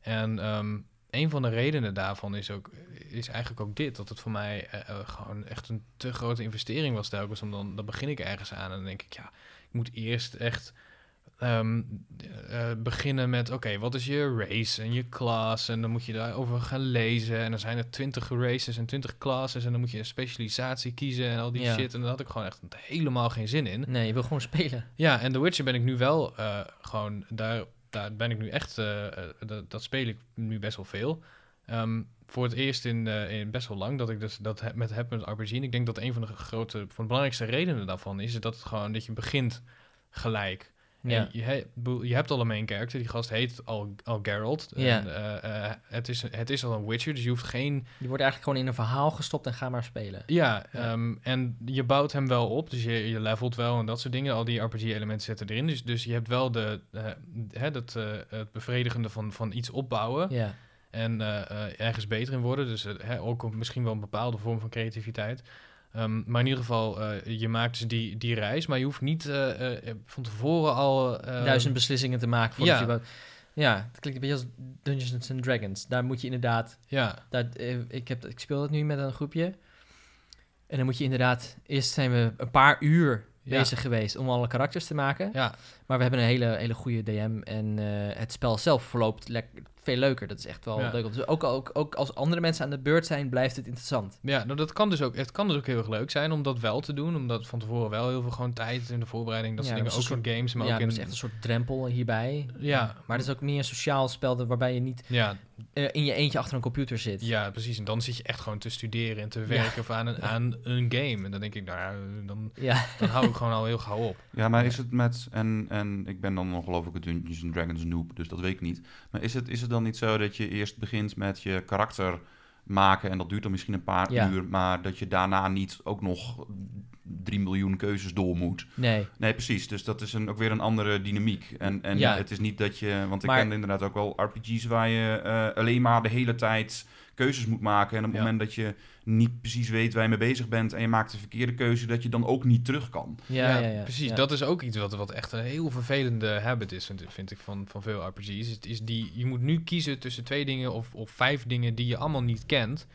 En ehm, een van de redenen daarvan is, ook, is eigenlijk ook dit. Dat het voor mij eh, eh, gewoon echt een te grote investering was telkens. Om dan, dan begin ik ergens aan en dan denk ik, ja, ik moet eerst echt ehm, eh, beginnen met, oké, wat is je race en je class? En dan moet je daarover gaan lezen. En dan zijn er twintig races en twintig classes. En dan moet je een specialisatie kiezen en al die Ja. shit. En daar had ik gewoon echt helemaal geen zin in. Nee, je wil gewoon spelen. Ja, en The Witcher ben ik nu wel eh, gewoon, daar, daar ben ik nu echt, eh, dat, dat speel ik nu best wel veel. Ehm, voor het eerst in, in best wel lang dat ik dus dat heb met heb met RPG. En ik denk dat een van de grote, van de belangrijkste redenen daarvan is, dat het gewoon dat je begint gelijk. Ja. Je, he- je hebt al een main character, die gast heet al, al Geralt. Ja. En, eh, eh, het, is, het is al een Witcher, dus je hoeft geen Die wordt eigenlijk gewoon in een verhaal gestopt en ga maar spelen. ja, Ja. ehm, en je bouwt hem wel op, dus je, je levelt wel en dat soort dingen. Al die RPG-elementen zitten erin. Dus, dus je hebt wel de, hè, dat, eh, het bevredigende van, van iets opbouwen Ja, en ergens beter in worden. Dus hè, ook misschien wel een bepaalde vorm van creativiteit. Ehm, maar in ieder geval, eh, je maakt dus die, die reis, maar je hoeft niet eh, eh, van tevoren al... duizend beslissingen te maken voordat ja. je... Ja, het klinkt een beetje als Dungeons and Dragons. Daar moet je inderdaad... Ja, Daar, ik, heb, ik speel dat nu met een groepje. En dan moet je inderdaad... Eerst zijn we een paar uur Ja. bezig geweest om alle karakters te maken. ja, Maar we hebben een hele, hele goede DM. En eh, het spel zelf verloopt, lek- veel leuker. Dat is echt wel Ja. leuk. Dus ook, ook, ook als andere mensen aan de beurt zijn, blijft het interessant. Ja, nou, dat kan dus ook, het kan dus ook heel erg leuk zijn om dat wel te doen. Omdat van tevoren wel heel veel gewoon tijd in de voorbereiding, dat Ja, soort dingen. Ook in games, maar ja, ook in... is echt een soort drempel hierbij. Ja. Maar het is ook meer een sociaal spel waarbij je niet Ja, eh, in je eentje achter een computer zit. ja, precies. En dan zit je echt gewoon te studeren en te werken of aan, een, aan een game. En dan denk ik, nou ja, dan, Ja, dan hou ik gewoon al heel gauw op. Ja, maar is het met, en, en ik ben dan ongelooflijk een Dungeons and Dragons noob, dus dat weet ik niet. Maar is het, is het dan niet zo dat je eerst begint met je karakter maken en dat duurt dan misschien een paar Ja. uur, maar dat je daarna niet ook nog 3 miljoen keuzes door moet? nee. Nee, precies. Dus dat is een, ook weer een andere dynamiek. En, en Ja. het is niet dat je, want ik Maar- ken inderdaad ook wel RPG's waar je eh, alleen maar de hele tijd keuzes moet maken. En op het Ja. moment dat je niet precies weet waar je mee bezig bent en je maakt de verkeerde keuze, dat je dan ook niet terug kan. Ja, ja, ja. precies. ja. Dat is ook iets wat, wat echt een heel vervelende habit is, vind, vind ik, van, van veel RPG's. Het is die, je moet nu kiezen tussen twee dingen of, of vijf dingen die je allemaal niet kent.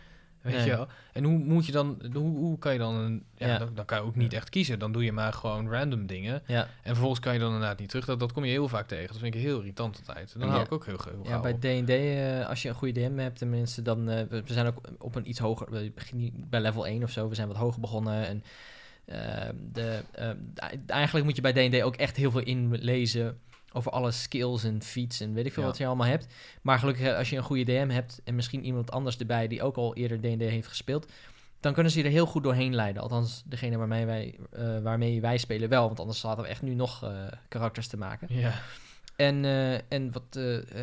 Weet Nee. je wel? En hoe moet je dan, hoe, hoe kan je dan, een, ja, Ja. Dan, dan kan je ook niet echt kiezen. Dan doe je maar gewoon random dingen. Ja, En vervolgens kan je dan inderdaad niet terug. Dat, dat kom je heel vaak tegen. Dat vind ik heel irritant altijd. Dan hou ik ook heel, heel ja bij. D&D, eh, als je een goede DM hebt, tenminste, dan... eh, we, we zijn ook op een iets hoger... We beginnen niet bij level 1 of zo. We zijn wat hoger begonnen. En eh, de, eigenlijk moet je bij D&D ook echt heel veel inlezen over alle skills en feats en weet ik veel Ja. wat je allemaal hebt. Maar gelukkig, eh, als je een goede DM hebt en misschien iemand anders erbij die ook al eerder D&D heeft gespeeld, dan kunnen ze je er heel goed doorheen leiden. Althans, degene waarmee wij, eh, waarmee wij spelen wel, want anders hadden we echt nu nog eh, karakters te maken. Ja, En, en, wat,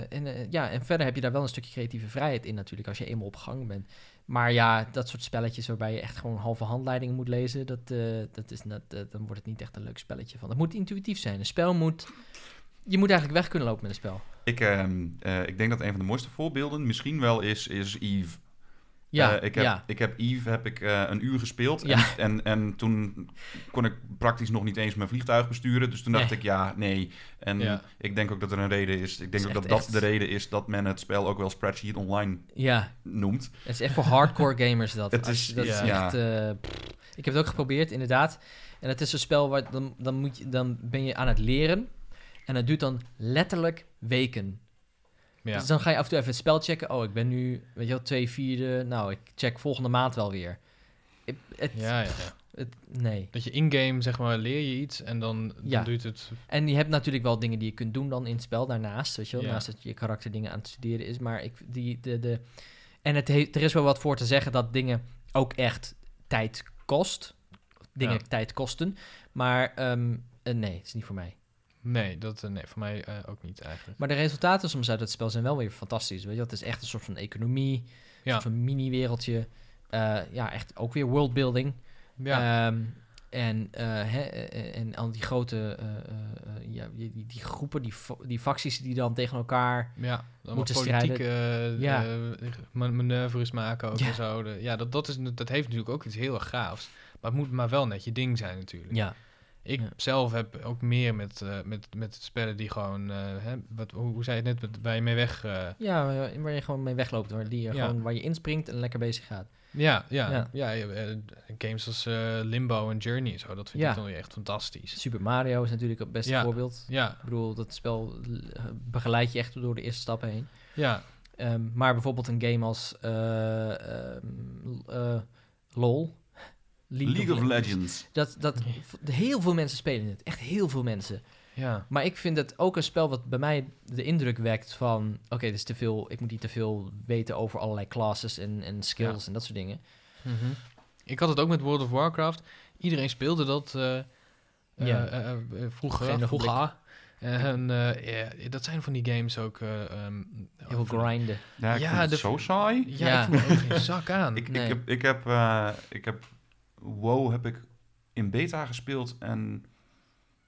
en, ja, en verder heb je daar wel een stukje creatieve vrijheid in natuurlijk, als je eenmaal op gang bent. Maar ja, dat soort spelletjes waarbij je echt gewoon halve handleidingen moet lezen, dat, dat is net, dan wordt het niet echt een leuk spelletje van. Het moet intuïtief zijn. Een spel moet... Je moet eigenlijk weg kunnen lopen met een spel. Ik, ehm, eh, ik denk dat een van de mooiste voorbeelden misschien wel is, is Eve. Ja, Eh, ik, heb, ja. ik heb Eve heb ik, eh, een uur gespeeld. Ja. En, en, en toen kon ik praktisch nog niet eens mijn vliegtuig besturen. Dus toen dacht Nee. ik, ja, nee. En Ja. ik denk ook dat er een reden is. Ik denk is ook echt- dat dat de reden is dat men het spel ook wel Spreadsheet Online ja, noemt. het is echt voor hardcore gamers dat. Het is- je- dat is echt... ik heb het ook geprobeerd, inderdaad. En het is een spel waar dan, dan, moet je, dan ben je aan het leren. En dat duurt dan letterlijk weken. ja. Dus dan ga je af en toe even het spel checken. Oh, ik ben nu, weet je wel, twee vierde. Nou, ik check volgende maand wel weer. Ja, ja, ja. het- nee. Dat je in-game, zeg maar, leer je iets en dan, dan Ja. duurt het... En je hebt natuurlijk wel dingen die je kunt doen dan in het spel daarnaast. Weet je wel, Ja. naast dat je karakter dingen aan het studeren is. Maar ik, die, de, de, en het he- er is wel wat voor te zeggen dat dingen ook echt tijd kost. Dingen Ja. tijd kosten. Maar ehm, eh, nee, het is niet voor mij. Nee, dat, eh, nee, voor mij eh, ook niet eigenlijk. Maar de resultaten soms uit het spel zijn wel weer fantastisch. Weet je, het is echt een soort van economie. Een soort van mini-wereldje. Eh, ja, echt ook weer worldbuilding. ja, Ehm, en, hè, en al die grote ja, die, die- groepen, die, die facties die dan tegen elkaar. ja. Moeten eh, Ja. ma- manoeuvres maken ook Ja. en zo. Ja, dat, dat, is, dat heeft natuurlijk ook iets heel erg gaafs. Maar het moet maar wel net je ding zijn natuurlijk. Ja, Ik Ja. zelf heb ook meer met, eh, met, met spellen die gewoon... eh, hè, wat, hoe, hoe zei je het net, waar je mee weg... eh, ja waar, je gewoon mee wegloopt. Waar, die, je Ja. gewoon, waar je inspringt en lekker bezig gaat. ja, ja, Ja. ja. games als Limbo en Journey en zo, dat vind ik dan weer echt fantastisch. Super Mario is natuurlijk het beste voorbeeld. Ja, Ik bedoel, dat spel begeleidt je echt door de eerste stappen heen. ja, Ehm, maar bijvoorbeeld een game als eh, ehm, eh, LOL. League of Legends. Dat, dat, heel veel mensen spelen het. Echt heel veel mensen. ja. Maar ik vind het ook een spel wat bij mij de indruk wekt van... Oké, dit is te veel. Ik moet niet te veel weten over allerlei classes en, en skills en dat soort dingen. Mhm. Ik had het ook met World of Warcraft. Iedereen speelde dat eh, Ja. eh, eh, vroeger. Vroeger. En eh, ja, dat zijn van die games ook... eh, ehm, Heel veel grinden. Ja, ik Ja, vind het de- zo saai. Ja, Ja. ik vond er ook geen zak aan. Ik, Nee. ik, heb, ik, heb, eh, ik heb WoW heb ik in beta gespeeld en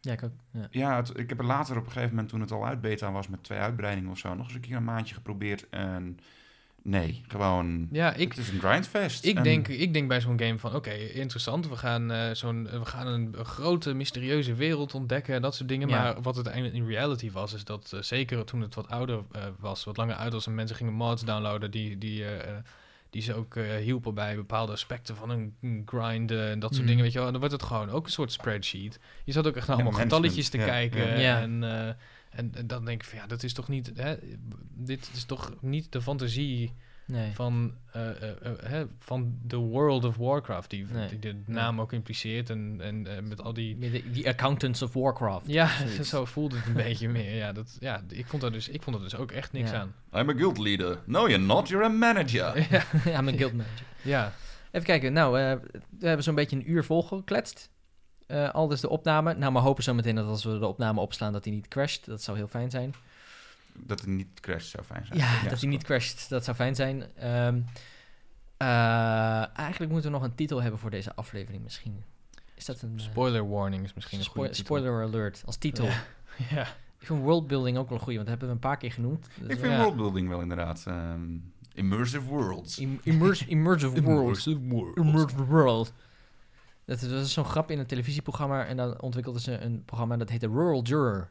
Ja, ik ook. Ja. ja, het- ik heb er later op een gegeven moment toen het al uit beta was met twee uitbreidingen of zo, nog eens een keer een maandje geprobeerd en nee, gewoon ja, ik, het is een grindfest. Ik En- denk, ik denk bij zo'n game van, oké, interessant. We gaan, eh, zo'n, we gaan een, een grote, mysterieuze wereld ontdekken en dat soort dingen. Ja. Maar wat het eigenlijk in reality was, is dat eh, zeker toen het wat ouder eh, was, wat langer uit was en mensen gingen mods downloaden die, die, die ze ook eh, hielpen bij bepaalde aspecten van een, grind eh, en dat soort Mhm. dingen, weet je wel. En dan wordt het gewoon ook een soort spreadsheet. Je zat ook echt naar allemaal getalletjes te ja, kijken ja. Ja. en... eh, En, en dan denk ik van ja, dat is toch niet, hè, dit is toch niet de fantasie Nee. van, eh, eh, eh, hè, van the World of Warcraft, die, Nee. die de naam ook impliceert en, en met al die... De- Die accountants of Warcraft. Ja, zo voelde het een beetje meer. Ja, dat, ja ik, vond er dus, ik vond er dus ook echt niks Ja. aan. I'm a guild leader. No, you're not. You're a manager. ja, ja, mijn guild manager. ja. Even kijken. Nou, eh, we hebben zo'n beetje een uur volgekletst. Eh al dus de opname. Nou, maar hopen zo meteen dat als we de opname opslaan dat hij niet crasht. Dat zou heel fijn zijn. Dat het niet crasht zou fijn zijn. Ja, dat hij niet crasht. Dat zou fijn zijn. Ehm, eh, eigenlijk moeten we nog een titel hebben voor deze aflevering misschien. Is dat een... eh, Spoiler warning is misschien een spo- goede titel. spoiler alert als titel. Ja. ja. Ik vind worldbuilding ook wel een goeie, want dat hebben we een paar keer genoemd. Dus, Ik eh, vind Ja. worldbuilding wel inderdaad. ehm, immersive worlds. im- immersive world. worlds. Immersive world. Dat is, dat is zo'n grap in een televisieprogramma en dan ontwikkelden ze een programma dat heette Rural Juror.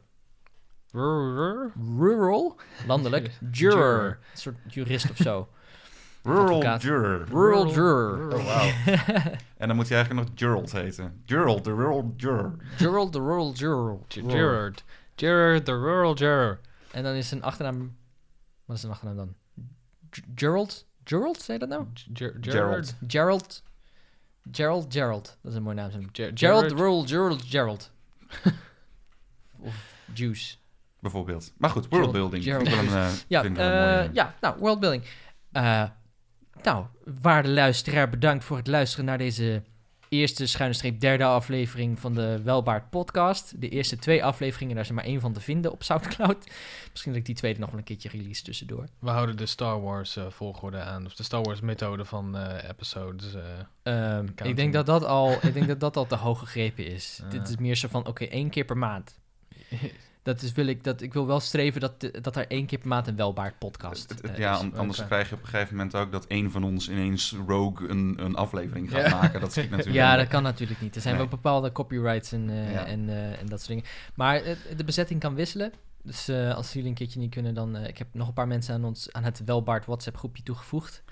Rural, landelijk, juror. Juror. Een soort jurist of zo. Rural Advocaat. juror. Rural Juror. Oh, wauw. en dan moet hij eigenlijk nog Gerald heten. Gerald, de rural juror. Gerald de Rural Juror. Gerard. Gerard, the rural juror. En dan is zijn achternaam... Wat is zijn achternaam dan? G- Gerald? Gerald, zei je dat nou? Ger- Gerald. Gerald. Gerald Gerald. Dat is een mooie naam. Gerald, Ger- Gerald Gerard. Rural Gerald Gerald. of Juice. Bijvoorbeeld. Maar goed, worldbuilding. Gerald. Vind ik wel een, eh, Ja, wel een eh, mooie. ja, nou, worldbuilding. Eh nou, waarde luisteraar, bedankt voor het luisteren naar deze eerste schuine streep derde aflevering van de Welbaard podcast. De eerste twee afleveringen, daar is er maar één van te vinden op Soundcloud. Misschien dat ik die tweede nog wel een keertje release tussendoor. We houden de Star Wars eh, volgorde aan, of de Star Wars methode van eh, episodes. eh. Ehm, ik, denk dat dat al, ik denk dat dat al te hoog gegrepen is. Dit is meer zo van, oké, één keer per maand. Dat is, wil ik, dat, ik wil wel streven dat, dat er één keer per maand een Welbaard podcast eh, ja, is. anders Oké. krijg je op een gegeven moment ook dat een van ons ineens rogue een, een aflevering gaat Ja. maken. Dat schiet natuurlijk Ja, dat kan natuurlijk niet. Er zijn Nee. wel bepaalde copyrights en, eh, Ja. en, eh, en dat soort dingen. Maar eh, de bezetting kan wisselen. Dus eh, als jullie een keertje niet kunnen, dan... eh, ik heb nog een paar mensen aan, ons, aan het Welbaard WhatsApp groepje toegevoegd.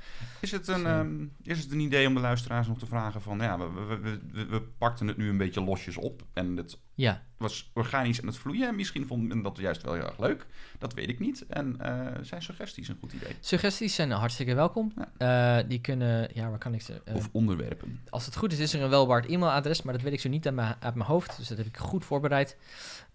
Is het, een, Zo. ehm, is het een idee om de luisteraars nog te vragen van... Ja, we, we, we, we, pakten het nu een beetje losjes op. En het Ja, was organisch aan het vloeien. En misschien vond men dat juist wel heel erg leuk. Dat weet ik niet. En eh, zijn suggesties een goed idee? suggesties zijn hartstikke welkom. Eh, die kunnen... Ja, waar kan ik ze... eh, Of onderwerpen. Als het goed is, is er een Welbaard e-mailadres, maar dat weet ik zo niet uit mijn, uit mijn hoofd. Dus dat heb ik goed voorbereid.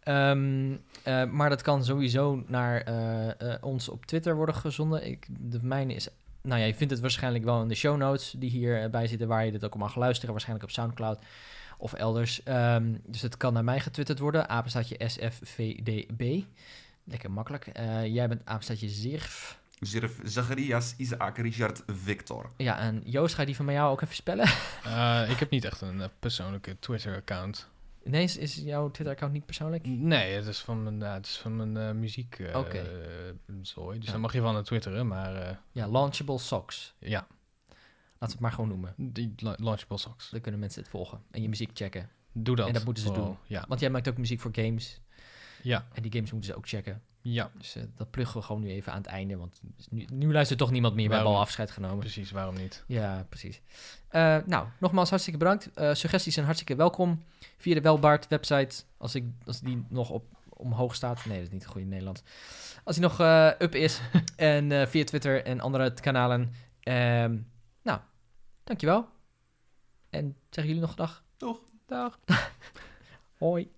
Ehm, eh, maar dat kan sowieso naar eh, eh, ons op Twitter worden gezonden. Ik, de mijne is... Nou ja, je vindt het waarschijnlijk wel in de show notes die hierbij zitten, waar je dit ook mag luisteren. Waarschijnlijk op Soundcloud of elders. Ehm, dus het kan naar mij getwitterd worden. Apenstaatje SFVDB. Lekker makkelijk. Eh, jij bent apenstaatje Zirf. Zirf Zacharias Isaac Richard Victor. Ja, en Joost, ga je die van jou ook even spellen? Eh, ik heb niet echt een persoonlijke Twitter-account. Nee, is, jouw Twitter-account niet persoonlijk? Nee, het is van mijn, ja, het is van mijn eh, muziek eh, Oké. eh, zooi. Dus Ja. dan mag je wel naar twitteren, maar eh, Ja, Launchable Socks. ja, Laten we het maar gewoon noemen. die la- Launchable Socks. Dan kunnen mensen het volgen en je muziek checken. Doe dat. En dat moeten ze doen. Ja, Want jij maakt ook muziek voor games. ja, En die games moeten ze ook checken. Ja, Dus eh, dat pluggen we gewoon nu even aan het einde. Want nu, nu luistert toch niemand meer. We hebben al afscheid genomen. precies. Waarom niet? Ja, precies. Eh, nou, nogmaals hartstikke bedankt. Eh, suggesties zijn hartstikke welkom. Via de Welbaard website. Als, ik, als die nog op, omhoog staat. Nee, dat is niet goed in Nederland. Als die nog up is. en via Twitter en andere kanalen. Ehm, nou, dankjewel. En zeggen jullie nog dag? Toch? Dag. Hoi.